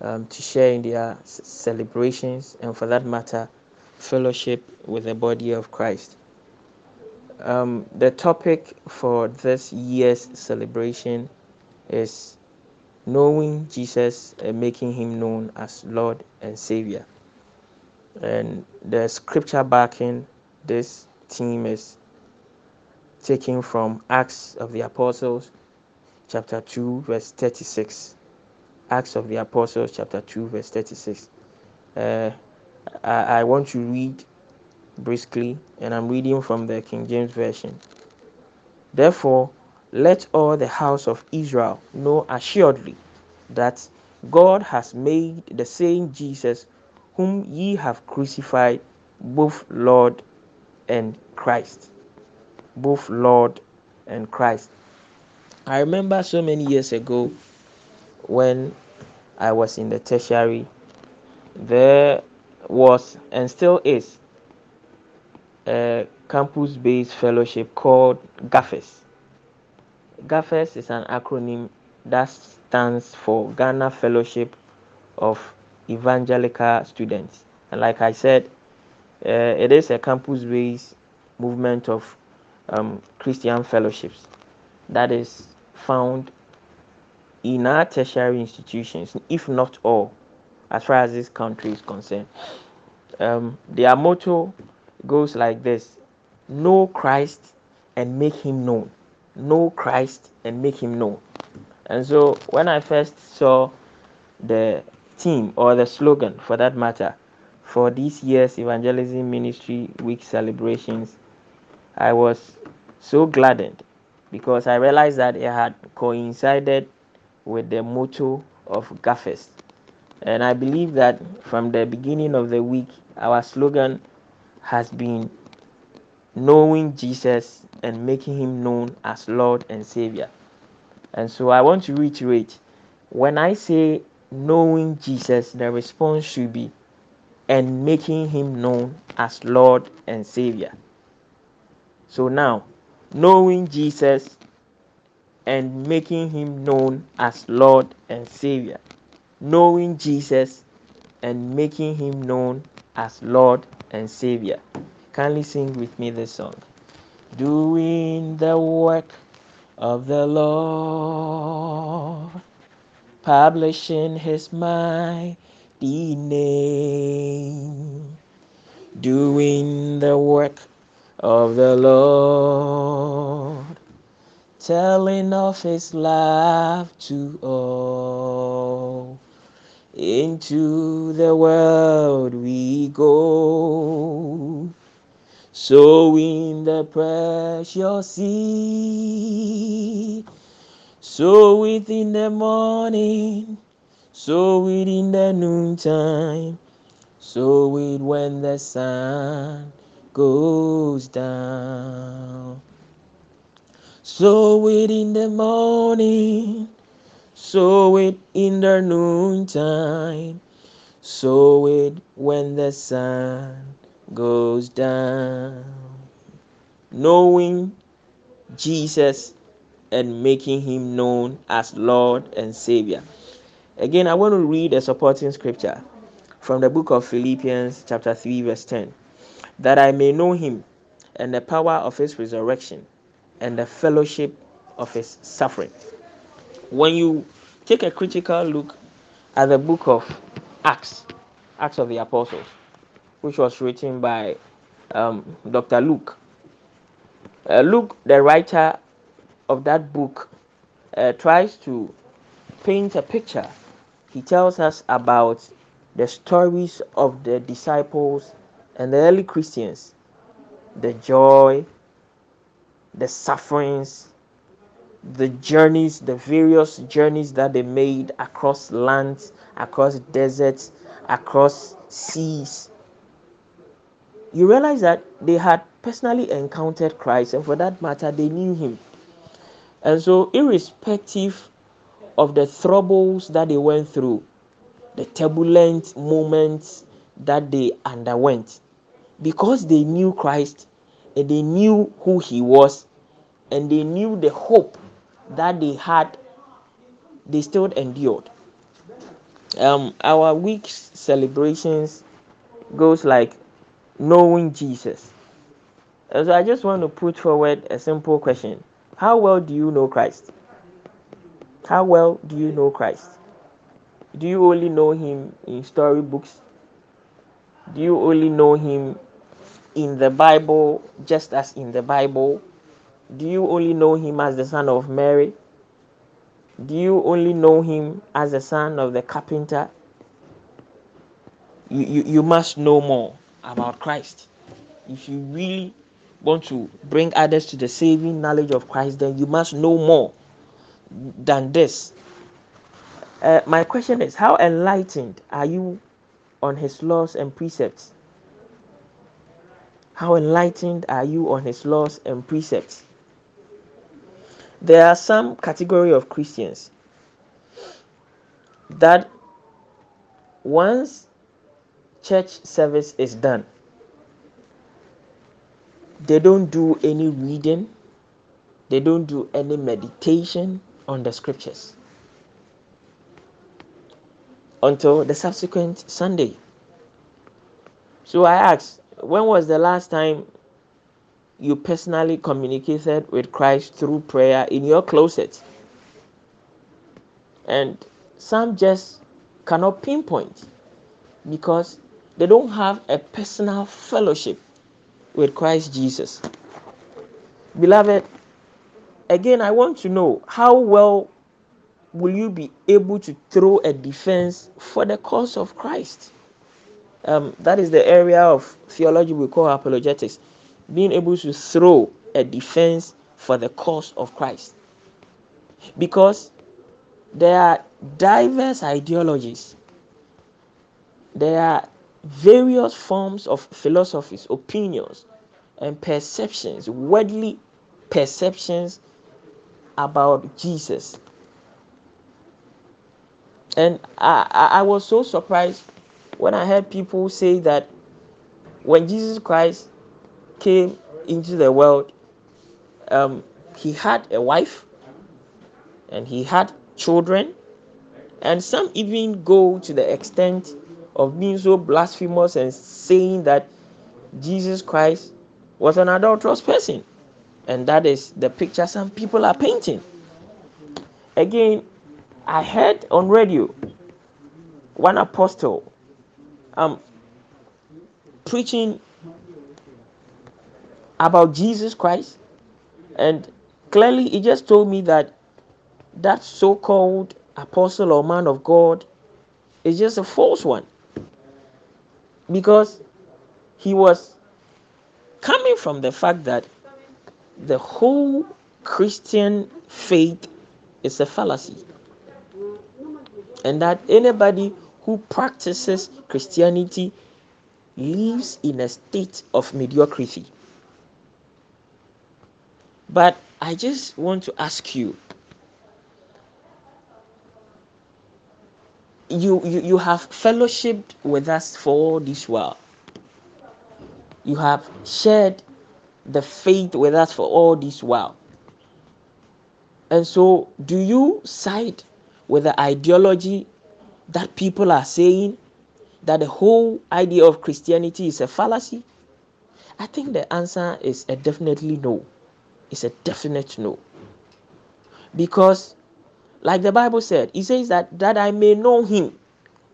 [SPEAKER 7] um, to share in their celebrations and, for that matter, fellowship with the body of Christ. Um, the topic for this year's celebration is knowing Jesus and making him known as Lord and Savior. And the scripture backing this theme is taken from Acts of the Apostles, chapter 2, verse 36. Acts of the Apostles, chapter 2, verse 36. Uh, I, I want to read briskly, and I'm reading from the King James Version. Therefore, let all the house of Israel know assuredly that God has made the same Jesus whom ye have crucified both Lord and Christ. Both Lord and Christ. I remember so many years ago when I was in the tertiary, there was and still is a campus based fellowship called GHAFES. GHAFES is an acronym that stands for Ghana Fellowship of Evangelical Students. And like I said, uh, it is a campus based movement of um, Christian fellowships that is found in our tertiary institutions, if not all, as far as this country is concerned. Um, their motto goes like this Know Christ and make him known. Know Christ and make him known. And so when I first saw the theme or the slogan for that matter for this year's evangelism ministry week celebrations, I was so gladdened because I realized that it had coincided with the motto of GHAFES. And I believe that from the beginning of the week, our slogan has been knowing Jesus and making him known as Lord and Savior. And so I want to reiterate when I say knowing Jesus, the response should be and making him known as Lord and Savior. So now, knowing Jesus and making him known as Lord and Savior. Knowing Jesus and making him known as Lord and Savior. Kindly sing with me this song. Doing the work of the Lord, publishing his mighty name, doing the work of the Lord, telling of his love to all. Into the world we go, sowing the precious seed. Sow it in the morning, sow it in the noontime, sow it when the sun goes down. Sow it in the morning, sow it in the noontime, sow it when the sun goes down. Knowing Jesus and making him known as Lord and Savior. Again, I want to read a supporting scripture from the book of Philippians, chapter 3, verse 10 that I may know him and the power of his resurrection and the fellowship of his suffering. When you take a critical look at the book of Acts, Acts of the Apostles, which was written by um, Dr. Luke, uh, Luke, the writer of that book, uh, tries to paint a picture. He tells us about the stories of the disciples and the early Christians, the joy, the sufferings, the journeys, the various journeys that they made across lands, across deserts, across seas. You realize that they had personally encountered Christ, and for that matter, they knew Him. And so, irrespective of the troubles that they went through, the turbulent moments that they underwent, because they knew Christ and they knew who He was and they knew the hope that they had, they still endured. Um, our week's celebrations goes like knowing Jesus. And so I just want to put forward a simple question. How well do you know Christ? How well do you know Christ? Do you only know him in storybooks? Do you only know him in the Bible just as in the Bible? Do you only know him as the son of Mary? Do you only know him as the son of the carpenter? You, you, you must know more about Christ. If you really want to bring others to the saving knowledge of Christ, then you must know more than this. Uh, my question is How enlightened are you on his laws and precepts? How enlightened are you on his laws and precepts? There are some category of Christians that once church service is done, they don't do any reading, they don't do any meditation on the scriptures until the subsequent Sunday. So I asked, when was the last time you personally communicated with Christ through prayer in your closet. And some just cannot pinpoint because they don't have a personal fellowship with Christ Jesus. Beloved, again, I want to know how well will you be able to throw a defense for the cause of Christ? Um, that is the area of theology we call apologetics. Being able to throw a defense for the cause of Christ. Because there are diverse ideologies, there are various forms of philosophies, opinions, and perceptions, worldly perceptions about Jesus. And I, I, I was so surprised when I heard people say that when Jesus Christ came into the world, um, he had a wife and he had children, and some even go to the extent of being so blasphemous and saying that Jesus Christ was an adulterous person. And that is the picture some people are painting. Again, I heard on radio one apostle um, preaching about Jesus Christ, and clearly he just told me that that so called apostle or man of God is just a false one. Because he was coming from the fact that the whole Christian faith is a fallacy, and that anybody who practices Christianity lives in a state of mediocrity. But I just want to ask you you, you, you have fellowshipped with us for all this while. You have shared the faith with us for all this while. And so, do you side with the ideology that people are saying that the whole idea of Christianity is a fallacy? I think the answer is a definitely no. It's a definite no. Because, like the Bible said, it says that, that I may know him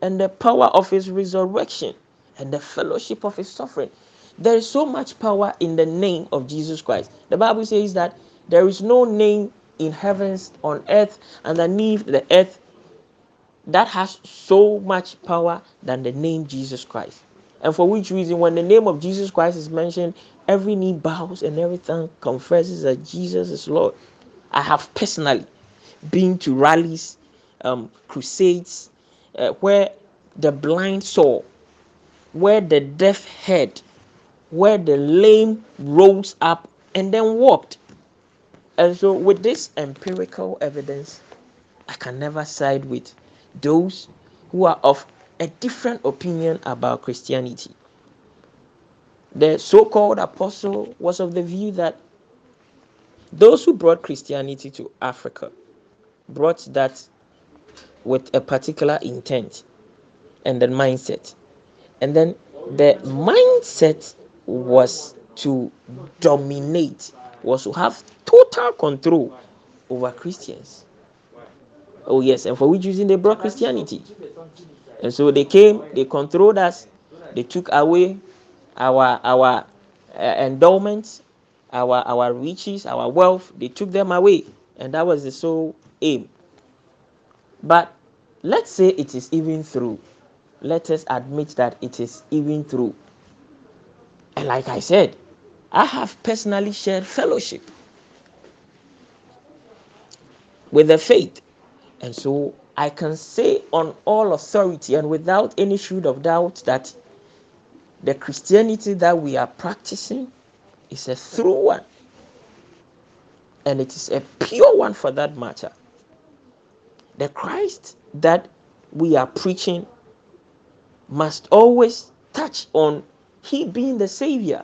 [SPEAKER 7] and the power of his resurrection and the fellowship of his suffering. There is so much power in the name of Jesus Christ. The Bible says that there is no name in heavens, on earth, underneath the earth that has so much power than the name Jesus Christ. And for which reason, when the name of Jesus Christ is mentioned, every knee bows and every tongue confesses that Jesus is Lord. I have personally been to rallies, um, crusades, uh, where the blind saw, where the deaf heard, where the lame rose up and then walked. And so, with this empirical evidence, I can never side with those who are of a different opinion about Christianity. The so called apostle was of the view that those who brought Christianity to Africa brought that with a particular intent and then mindset. And then the mindset was to dominate, was to have total control over Christians. Oh, yes, and for which reason they brought Christianity. And so they came, they controlled us, they took away our our uh, endowments, our our riches, our wealth, they took them away. And that was the sole aim. But let's say it is even through. Let us admit that it is even through. And like I said, I have personally shared fellowship with the faith. And so I can say on all authority and without any shred of doubt that the Christianity that we are practicing is a true one. And it is a pure one for that matter. The Christ that we are preaching must always touch on He being the Savior.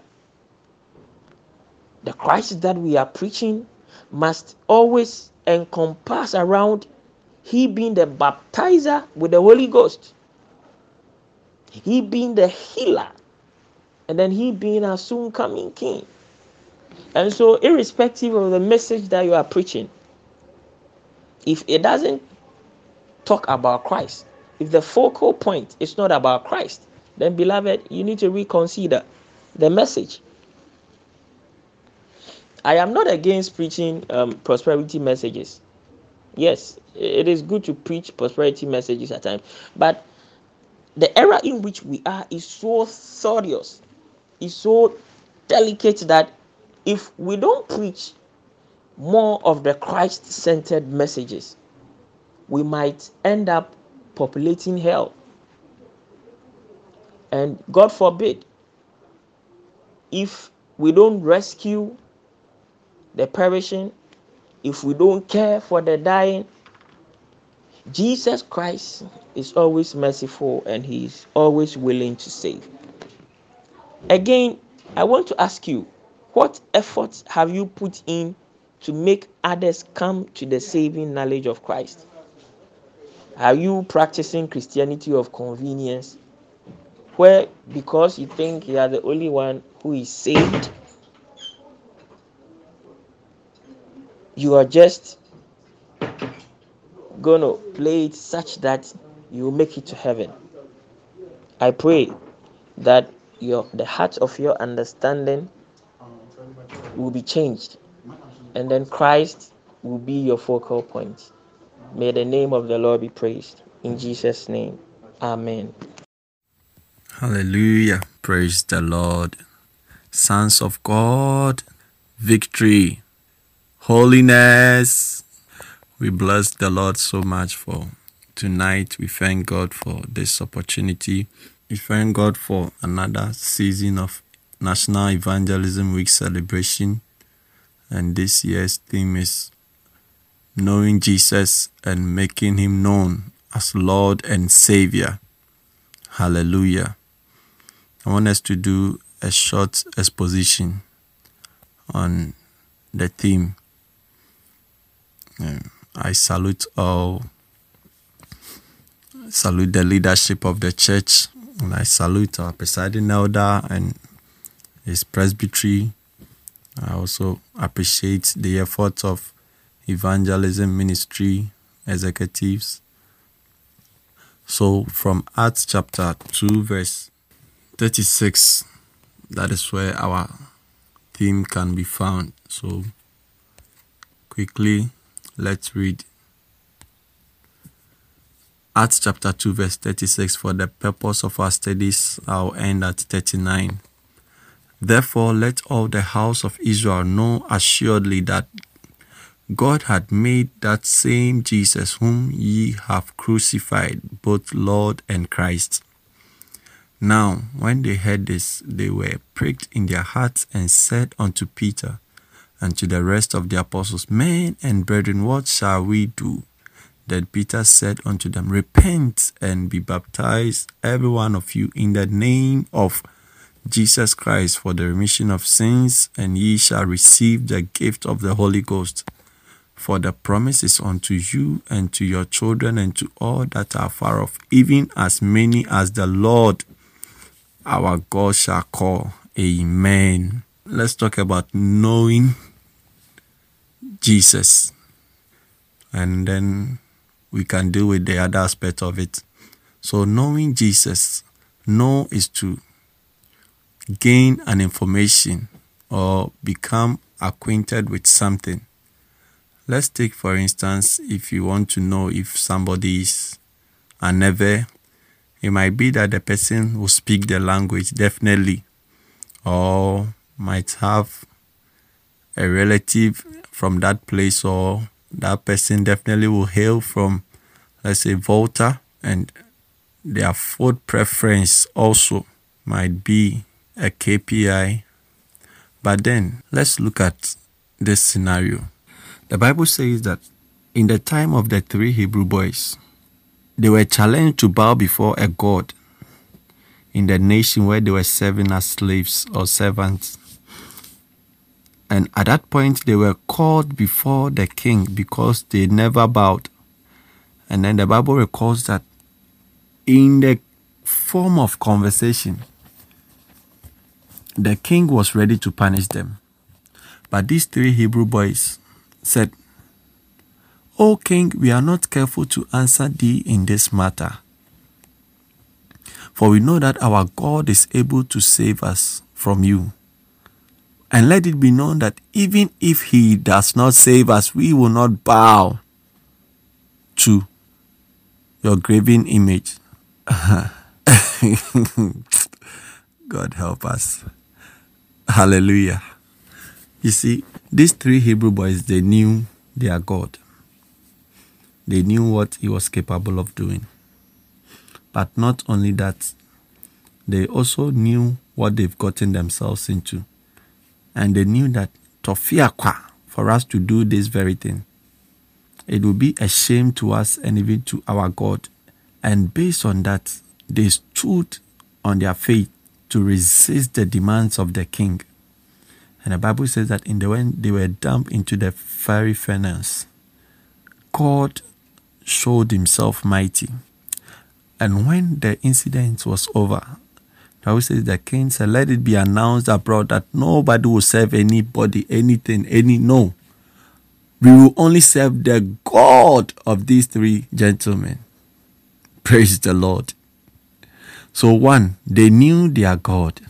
[SPEAKER 7] The Christ that we are preaching must always encompass around He being the baptizer with the Holy Ghost, He being the healer, and then He being our soon coming King. And so, irrespective of the message that you are preaching, if it doesn't talk about Christ, if the focal point is not about Christ, then, beloved, you need to reconsider the message. I am not against preaching um, prosperity messages. Yes, it is good to preach prosperity messages at times, but the era in which we are is so serious, is so delicate that if we don't preach more of the Christ centered messages, we might end up populating hell. And God forbid, if we don't rescue the perishing, if we don't care for the dying, Jesus Christ is always merciful and he is always willing to save. Again, I want to ask you, what efforts have you put in to make others come to the saving knowledge of Christ? Are you practicing Christianity of convenience, where because you think you are the only one who is saved, you are just going to play it such that you make it to heaven? I pray that your the heart of your understanding will be changed and then Christ will be your focal point. May the name of the Lord be praised. In Jesus' name, Amen.
[SPEAKER 8] Hallelujah. Praise the Lord. Sons of God, victory, holiness. We bless the Lord so much for tonight. We thank God for this opportunity. We thank God for another season of National Evangelism Week celebration. And this year's theme is knowing Jesus and making him known as Lord and Savior. Hallelujah. I want us to do a short exposition on the theme. I salute all, salute the leadership of the church, and I salute our presiding elder and his presbytery. I also appreciate the efforts of evangelism ministry executives. So, from Acts chapter 2, verse 36, that is where our theme can be found. So, quickly, let's read Acts chapter 2, verse 36. For the purpose of our studies, I'll end at 39. Therefore, let all the house of Israel know assuredly that God had made that same Jesus whom ye have crucified, both Lord and Christ. Now, when they heard this, they were pricked in their hearts and said unto Peter and to the rest of the apostles, Men and brethren, what shall we do? Then Peter said unto them, Repent and be baptized, every one of you, in the name of Jesus Christ for the remission of sins, and ye shall receive the gift of the Holy Ghost. For the promise is unto you and to your children and to all that are far off, even as many as the Lord our God shall call. Amen. Let's talk about knowing Jesus. And then we can deal with the other aspect of it. So, knowing Jesus, know is to gain an information or become acquainted with something. Let's take, for instance, if you want to know if somebody is a neve, it might be that the person will speak the language definitely, or might have a relative from that place, or that person definitely will hail from, let's say, Volta, and their food preference also might be a KPI. But then let's look at this scenario. The Bible says that in the time of the three Hebrew boys, they were challenged to bow before a god in the nation where they were serving as slaves or servants. And at that point, they were called before the king because they never bowed. And then the Bible records that in the form of conversation, the king was ready to punish them. But these three Hebrew boys said, O king, we are not careful to answer thee in this matter. For we know that our God is able to save us from you. And let it be known that even if he does not save us, we will not bow to your graven image. God help us. Hallelujah. You see, these three Hebrew boys, they knew their God. They knew what he was capable of doing. But not only that, they also knew what they've gotten themselves into. And they knew that tofiakwa for us to do this very thing. It would be a shame to us and even to our God. And based on that, they stood on their faith to resist the demands of the king. And the Bible says that in the when they were dumped into the fiery furnace, God showed himself mighty. And when the incident was over, the Bible says the king said, Let it be announced abroad that nobody will serve anybody, anything, any no. We will only serve the God of these three gentlemen. Praise the Lord. So, one, they knew their God.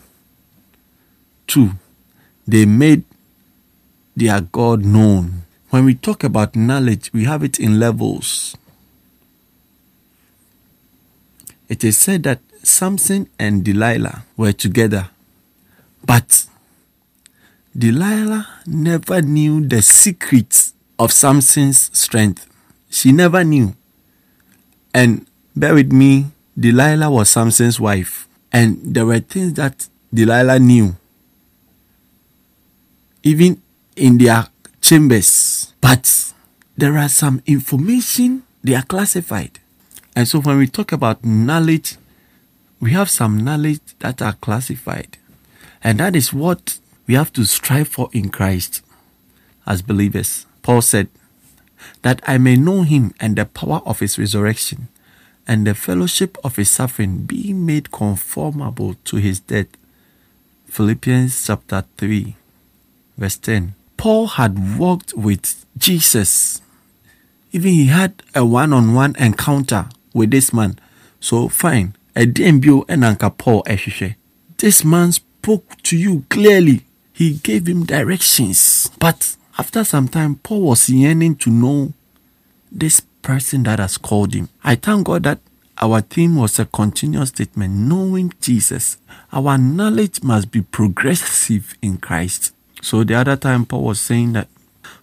[SPEAKER 8] Two, they made their God known. When we talk about knowledge, we have it in levels. It is said that Samson and Delilah were together, but Delilah never knew the secrets of Samson's strength. She never knew. And bear with me, Delilah was Samson's wife, and there were things that Delilah knew, even in their chambers. But there are some information they are classified. And so when we talk about knowledge, we have some knowledge that are classified. And that is what we have to strive for in Christ as believers. Paul said, That I may know him and the power of his resurrection and the fellowship of his suffering, being made conformable to his death. Philippians chapter 3, verse 10. Paul had walked with Jesus. Even he had a one on one encounter with this man. So, fine. Ɛdeɛn bio ɛna nka paul this man spoke to you clearly. He gave him directions. But after some time paul was yearning to know this person that has called him. I thank god that our theme was a continuous statement knowing jesus. Our knowledge must be progressive in christ. So the other time paul was saying that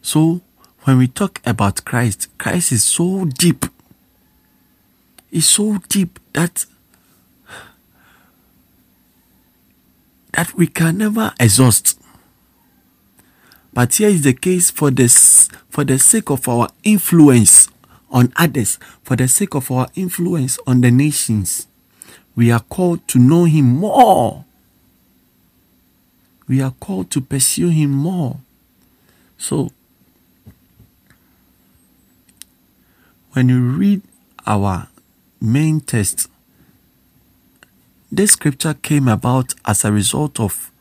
[SPEAKER 8] so when we talk about christ christ is so deep. It's so deep that that we can never exhaust. But here is the case for this for the sake of our influence on others, for the sake of our influence on the nations. We are called to know him more. We are called to pursue him more. So when you read our main text this scripture came about as a result of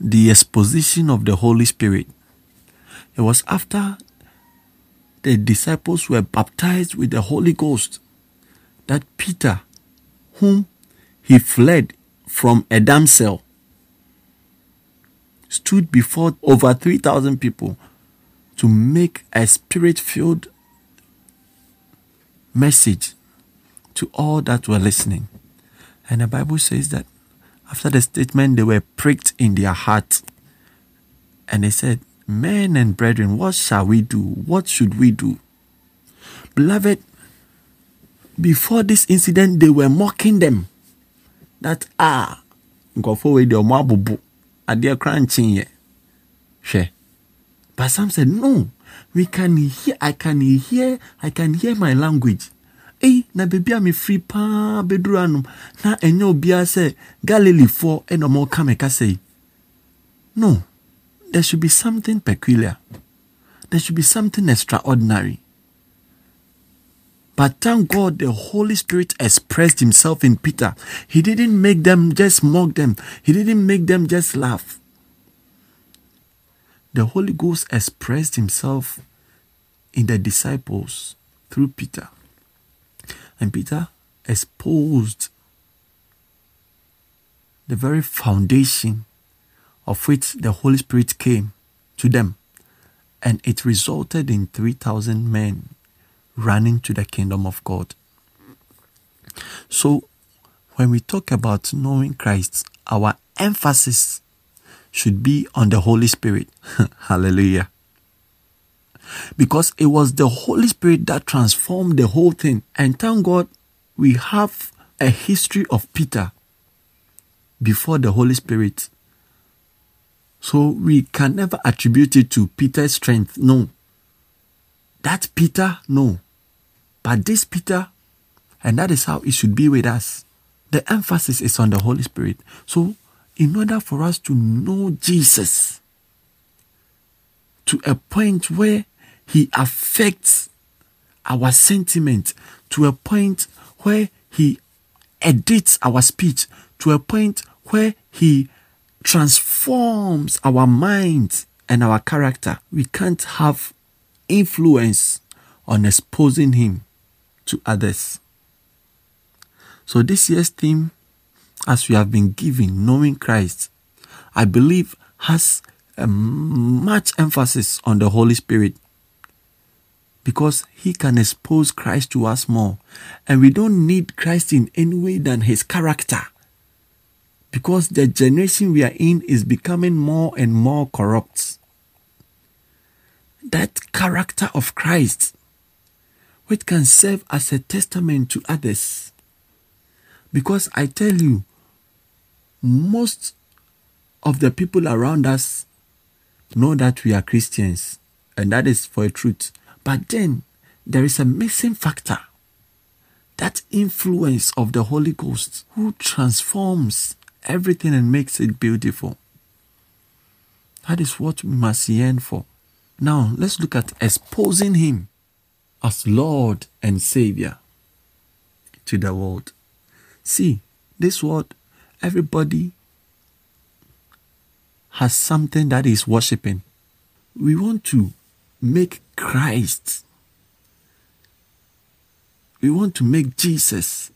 [SPEAKER 8] the exposition of the Holy Spirit. It was after the disciples were baptized with the Holy Ghost that Peter, whom he fled from a damsel, stood before over 3,000 people to make a spirit filled message to all that were listening. And the Bible says that after the statement, they were pricked in their heart. And they said, Men and brethren, what shall we do? What should we do? Beloved, before this incident, they were mocking them. That, ah, adeɛ kora nkyen yɛ but some said no we can hear i can hear i can hear my language ei na beebi a mefiri paa bɛduru anom na ɛnyɛ obiara sɛ galileefoɔ ɛna ɔmo ka me yi no there should be something peculiar there should be something extraordinary but thank God the Holy Spirit expressed himself in Peter. He didn't make them just mock them. He didn't make them just laugh. the Holy Ghost expressed himself in the disciples through Peter. And Peter exposed the very foundation of which the Holy Spirit came to them. And it resulted in 3,000 men running to the kingdom of God. So, when we talk about knowing Christ, our emphasis should be on the Holy Spirit. Hallelujah. Because it was the Holy Spirit that transformed the whole thing. And thank God we have a history of Peter before the Holy Spirit. So we can never attribute it to Peter's strength. No. That Peter, no. But this Peter, and that is how it should be with us. The emphasis is on the Holy Spirit. So, in order for us to know Jesus to a point where he affects our sentiment, to a point where he edits our speech, to a point where he transforms our minds and our character. We can't have influence on exposing him to others. So, this year's theme, as we have been given, knowing Christ, I believe has a much emphasis on the Holy Spirit because he can expose Christ to us more. And we don't need Christ in any way than his character. Because the generation we are in is becoming more and more corrupt. That character of Christ, which can serve as a testament to others. Because I tell you, most of the people around us know that we are Christians, and that is for a truth. But then there is a missing factor that influence of the Holy Ghost who transforms everything and makes it beautiful. That is what we must yearn for. Now, let's look at exposing Him as Lord and Savior to the world. See, this world, everybody has something that is worshiping. We want to make Christ. We want to make Jesus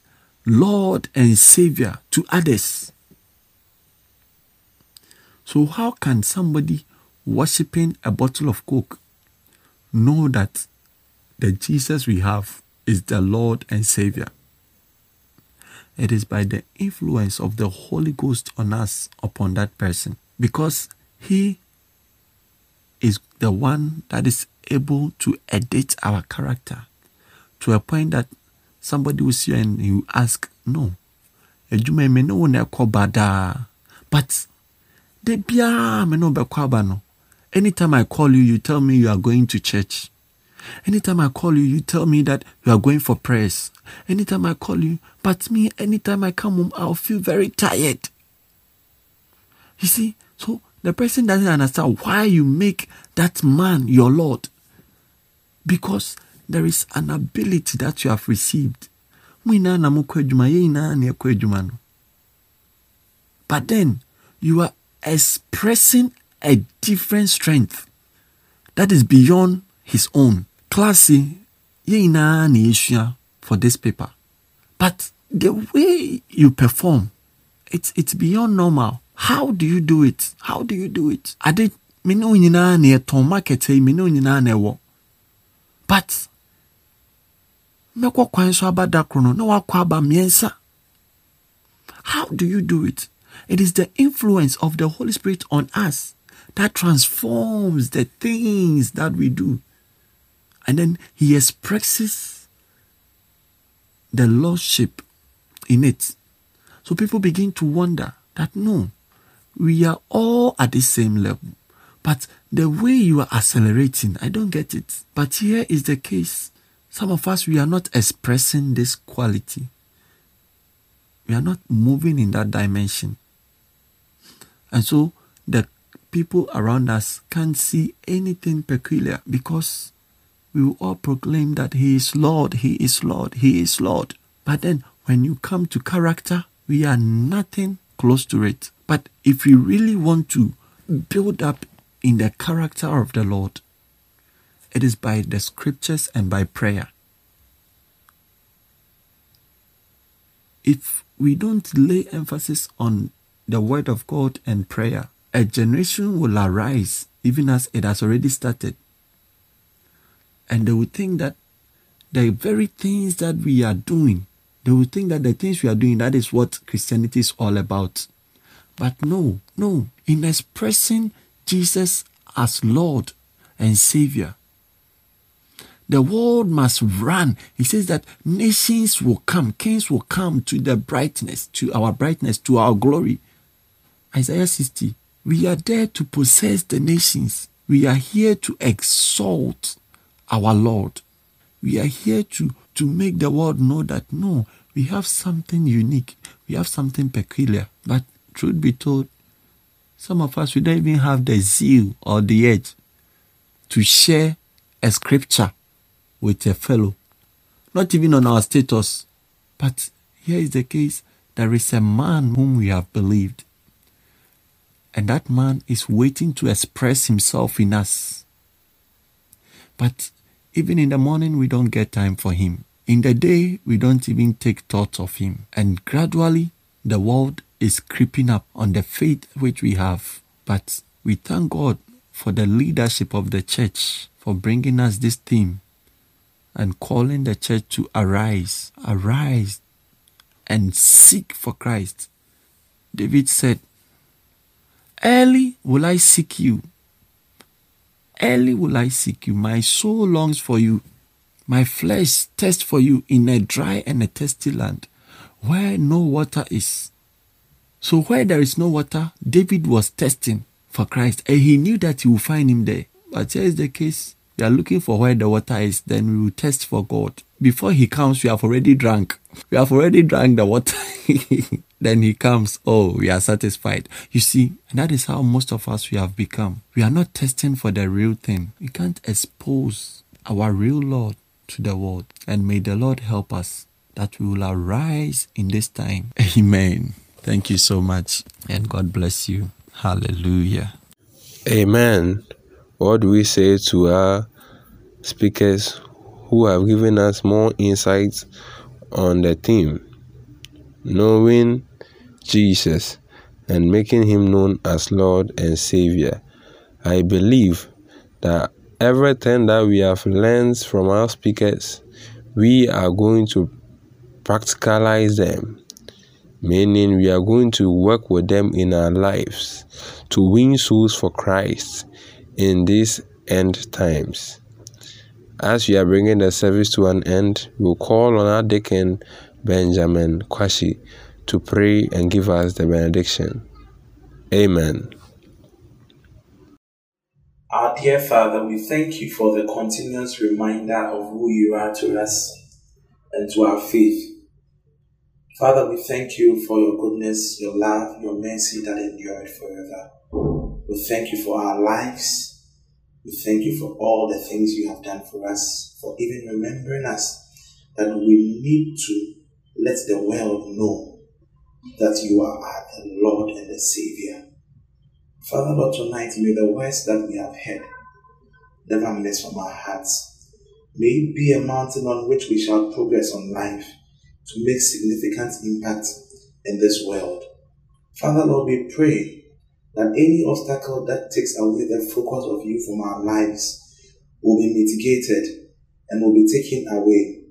[SPEAKER 8] Lord and Savior to others. So, how can somebody worshiping a bottle of Coke know that the Jesus we have is the Lord and Savior? It is by the influence of the Holy Ghost on us upon that person because He is the one that is able to edit our character to a point that somebody will see and you ask, No, adwuma me no ɛkɔ badaa but de biara me no. Anytime i call you you tell me you are going to church. Anytime i call you you tell me that you are going for prayers. Anytime i call you but me anytime i come home i'll feel very tired. You see so the person doesn't understand why you make that man your Lord. Because there is an ability that you have received. But then you are expressing a different strength that is beyond his own. Classy, ni is for this paper. But the way you perform, it's, it's beyond normal. How do you do it? How do you do it? Ade me nyinaa na nyinaa na ɛwɔ. But mɛkɔ kwan so aba da koro no na wakɔ aba mmiɛnsa. How do you do it? It is the influence of the Holy Spirit on us that transforms the things that we do. And then He expresses the Lordship in it. So people begin to wonder that no, we are all at the same level. But the way you are accelerating, I don't get it. But here is the case. Some of us, we are not expressing this quality. We are not moving in that dimension. And so the people around us can't see anything peculiar because we will all proclaim that He is Lord, He is Lord, He is Lord. But then when you come to character, we are nothing close to it. But if we really want to build up in the character of the Lord. It is by the scriptures and by prayer. If we don't lay emphasis on the word of God and prayer, a generation will arise, even as it has already started. And they will think that the very things that we are doing, they will think that the things we are doing, that is what Christianity is all about. But no, no. In expressing Jesus as Lord and Savior, the world must run. He says that nations will come, kings will come to the brightness, to our brightness, to our glory. Isaiah 60. We are there to possess the nations. We are here to exalt our Lord. We are here to, to make the world know that no, we have something unique, we have something peculiar. But truth be told, some of us we don't even have the zeal or the edge to share a scripture with a fellow. Not even on our status. But here is the case there is a man whom we have believed. And that man is waiting to express himself in us. But even in the morning, we don't get time for him. In the day, we don't even take thought of him. And gradually, the world is creeping up on the faith which we have. But we thank God for the leadership of the church for bringing us this theme and calling the church to arise, arise and seek for Christ. David said, Early will I seek you. Early will I seek you. My soul longs for you. My flesh thirsts for you in a dry and a thirsty land where no water is. So, where there is no water, David was testing for Christ and he knew that he would find him there. But here is the case we are looking for where the water is, then we will test for God. Before he comes, we have already drunk. We have already drank the water. then he comes, oh, we are satisfied. You see, that is how most of us we have become. We are not testing for the real thing. We can't expose our real Lord to the world. And may the Lord help us that we will arise in this time. Amen. Thank you so much. And God bless you. Hallelujah.
[SPEAKER 1] Amen. What do we say to our speakers who have given us more insights on the theme? Knowing Jesus and making him known as Lord and Savior. I believe that everything that we have learned from our speakers, we are going to practicalize them, meaning we are going to work with them in our lives to win souls for Christ in these end times. As we are bringing the service to an end, we'll call on our deacon Benjamin Kwashi to pray and give us the benediction. Amen.
[SPEAKER 9] Our dear Father, we thank you for the continuous reminder of who you are to us and to our faith. Father, we thank you for your goodness, your love, your mercy that endured forever. We thank you for our lives. We thank you for all the things you have done for us, for even remembering us that we need to let the world know that you are the Lord and the Savior. Father, Lord, tonight may the words that we have heard never miss from our hearts. May it be a mountain on which we shall progress on life to make significant impact in this world. Father, Lord, we pray that any obstacle that takes away the focus of you from our lives will be mitigated and will be taken away.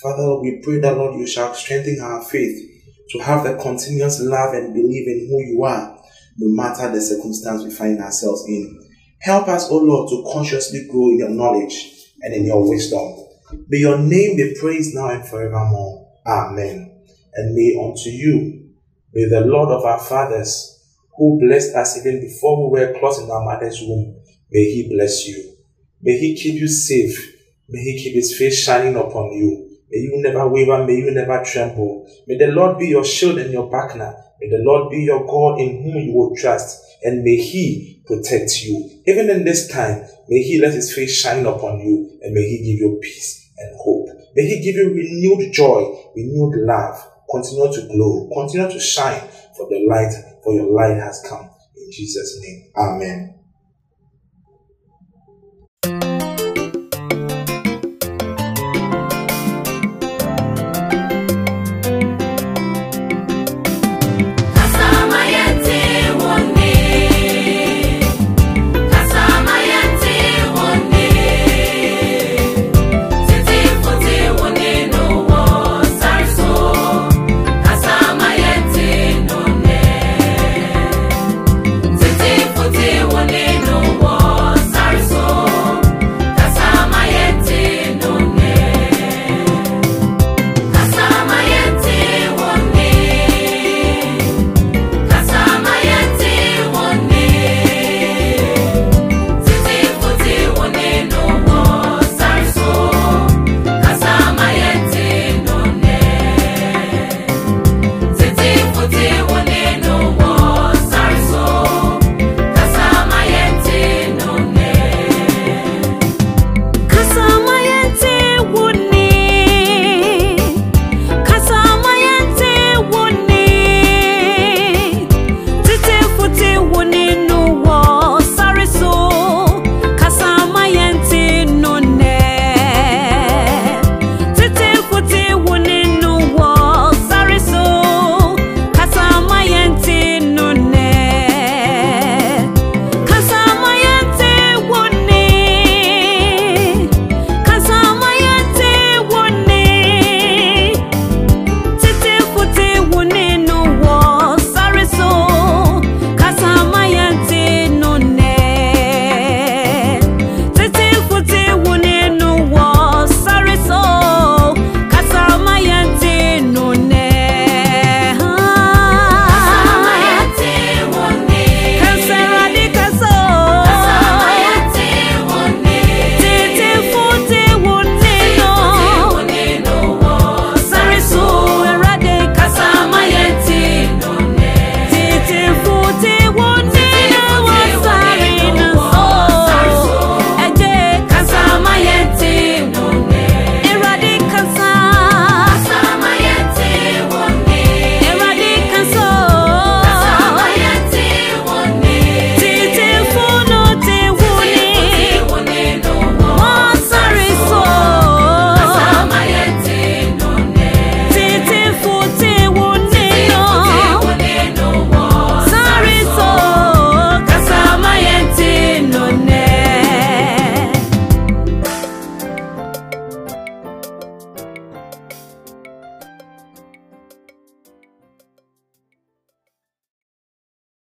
[SPEAKER 9] Father, we pray that, Lord, you shall strengthen our faith to have the continuous love and believe in who you are, no matter the circumstance we find ourselves in. Help us, O Lord, to consciously grow in your knowledge and in your wisdom. May your name be praised now and forevermore. Amen. And may unto you, may the Lord of our fathers, who blessed us even before we were close in our mother's womb, may he bless you. May he keep you safe. May he keep his face shining upon you. May you never waver. May you never tremble. May the Lord be your shield and your buckler. May the Lord be your God in whom you will trust. And may he protect you. Even in this time, may he let his face shine upon you and may he give you peace and hope. May he give you renewed joy, renewed love. Continue to glow. Continue to shine for the light, for your light has come. In Jesus' name. Amen.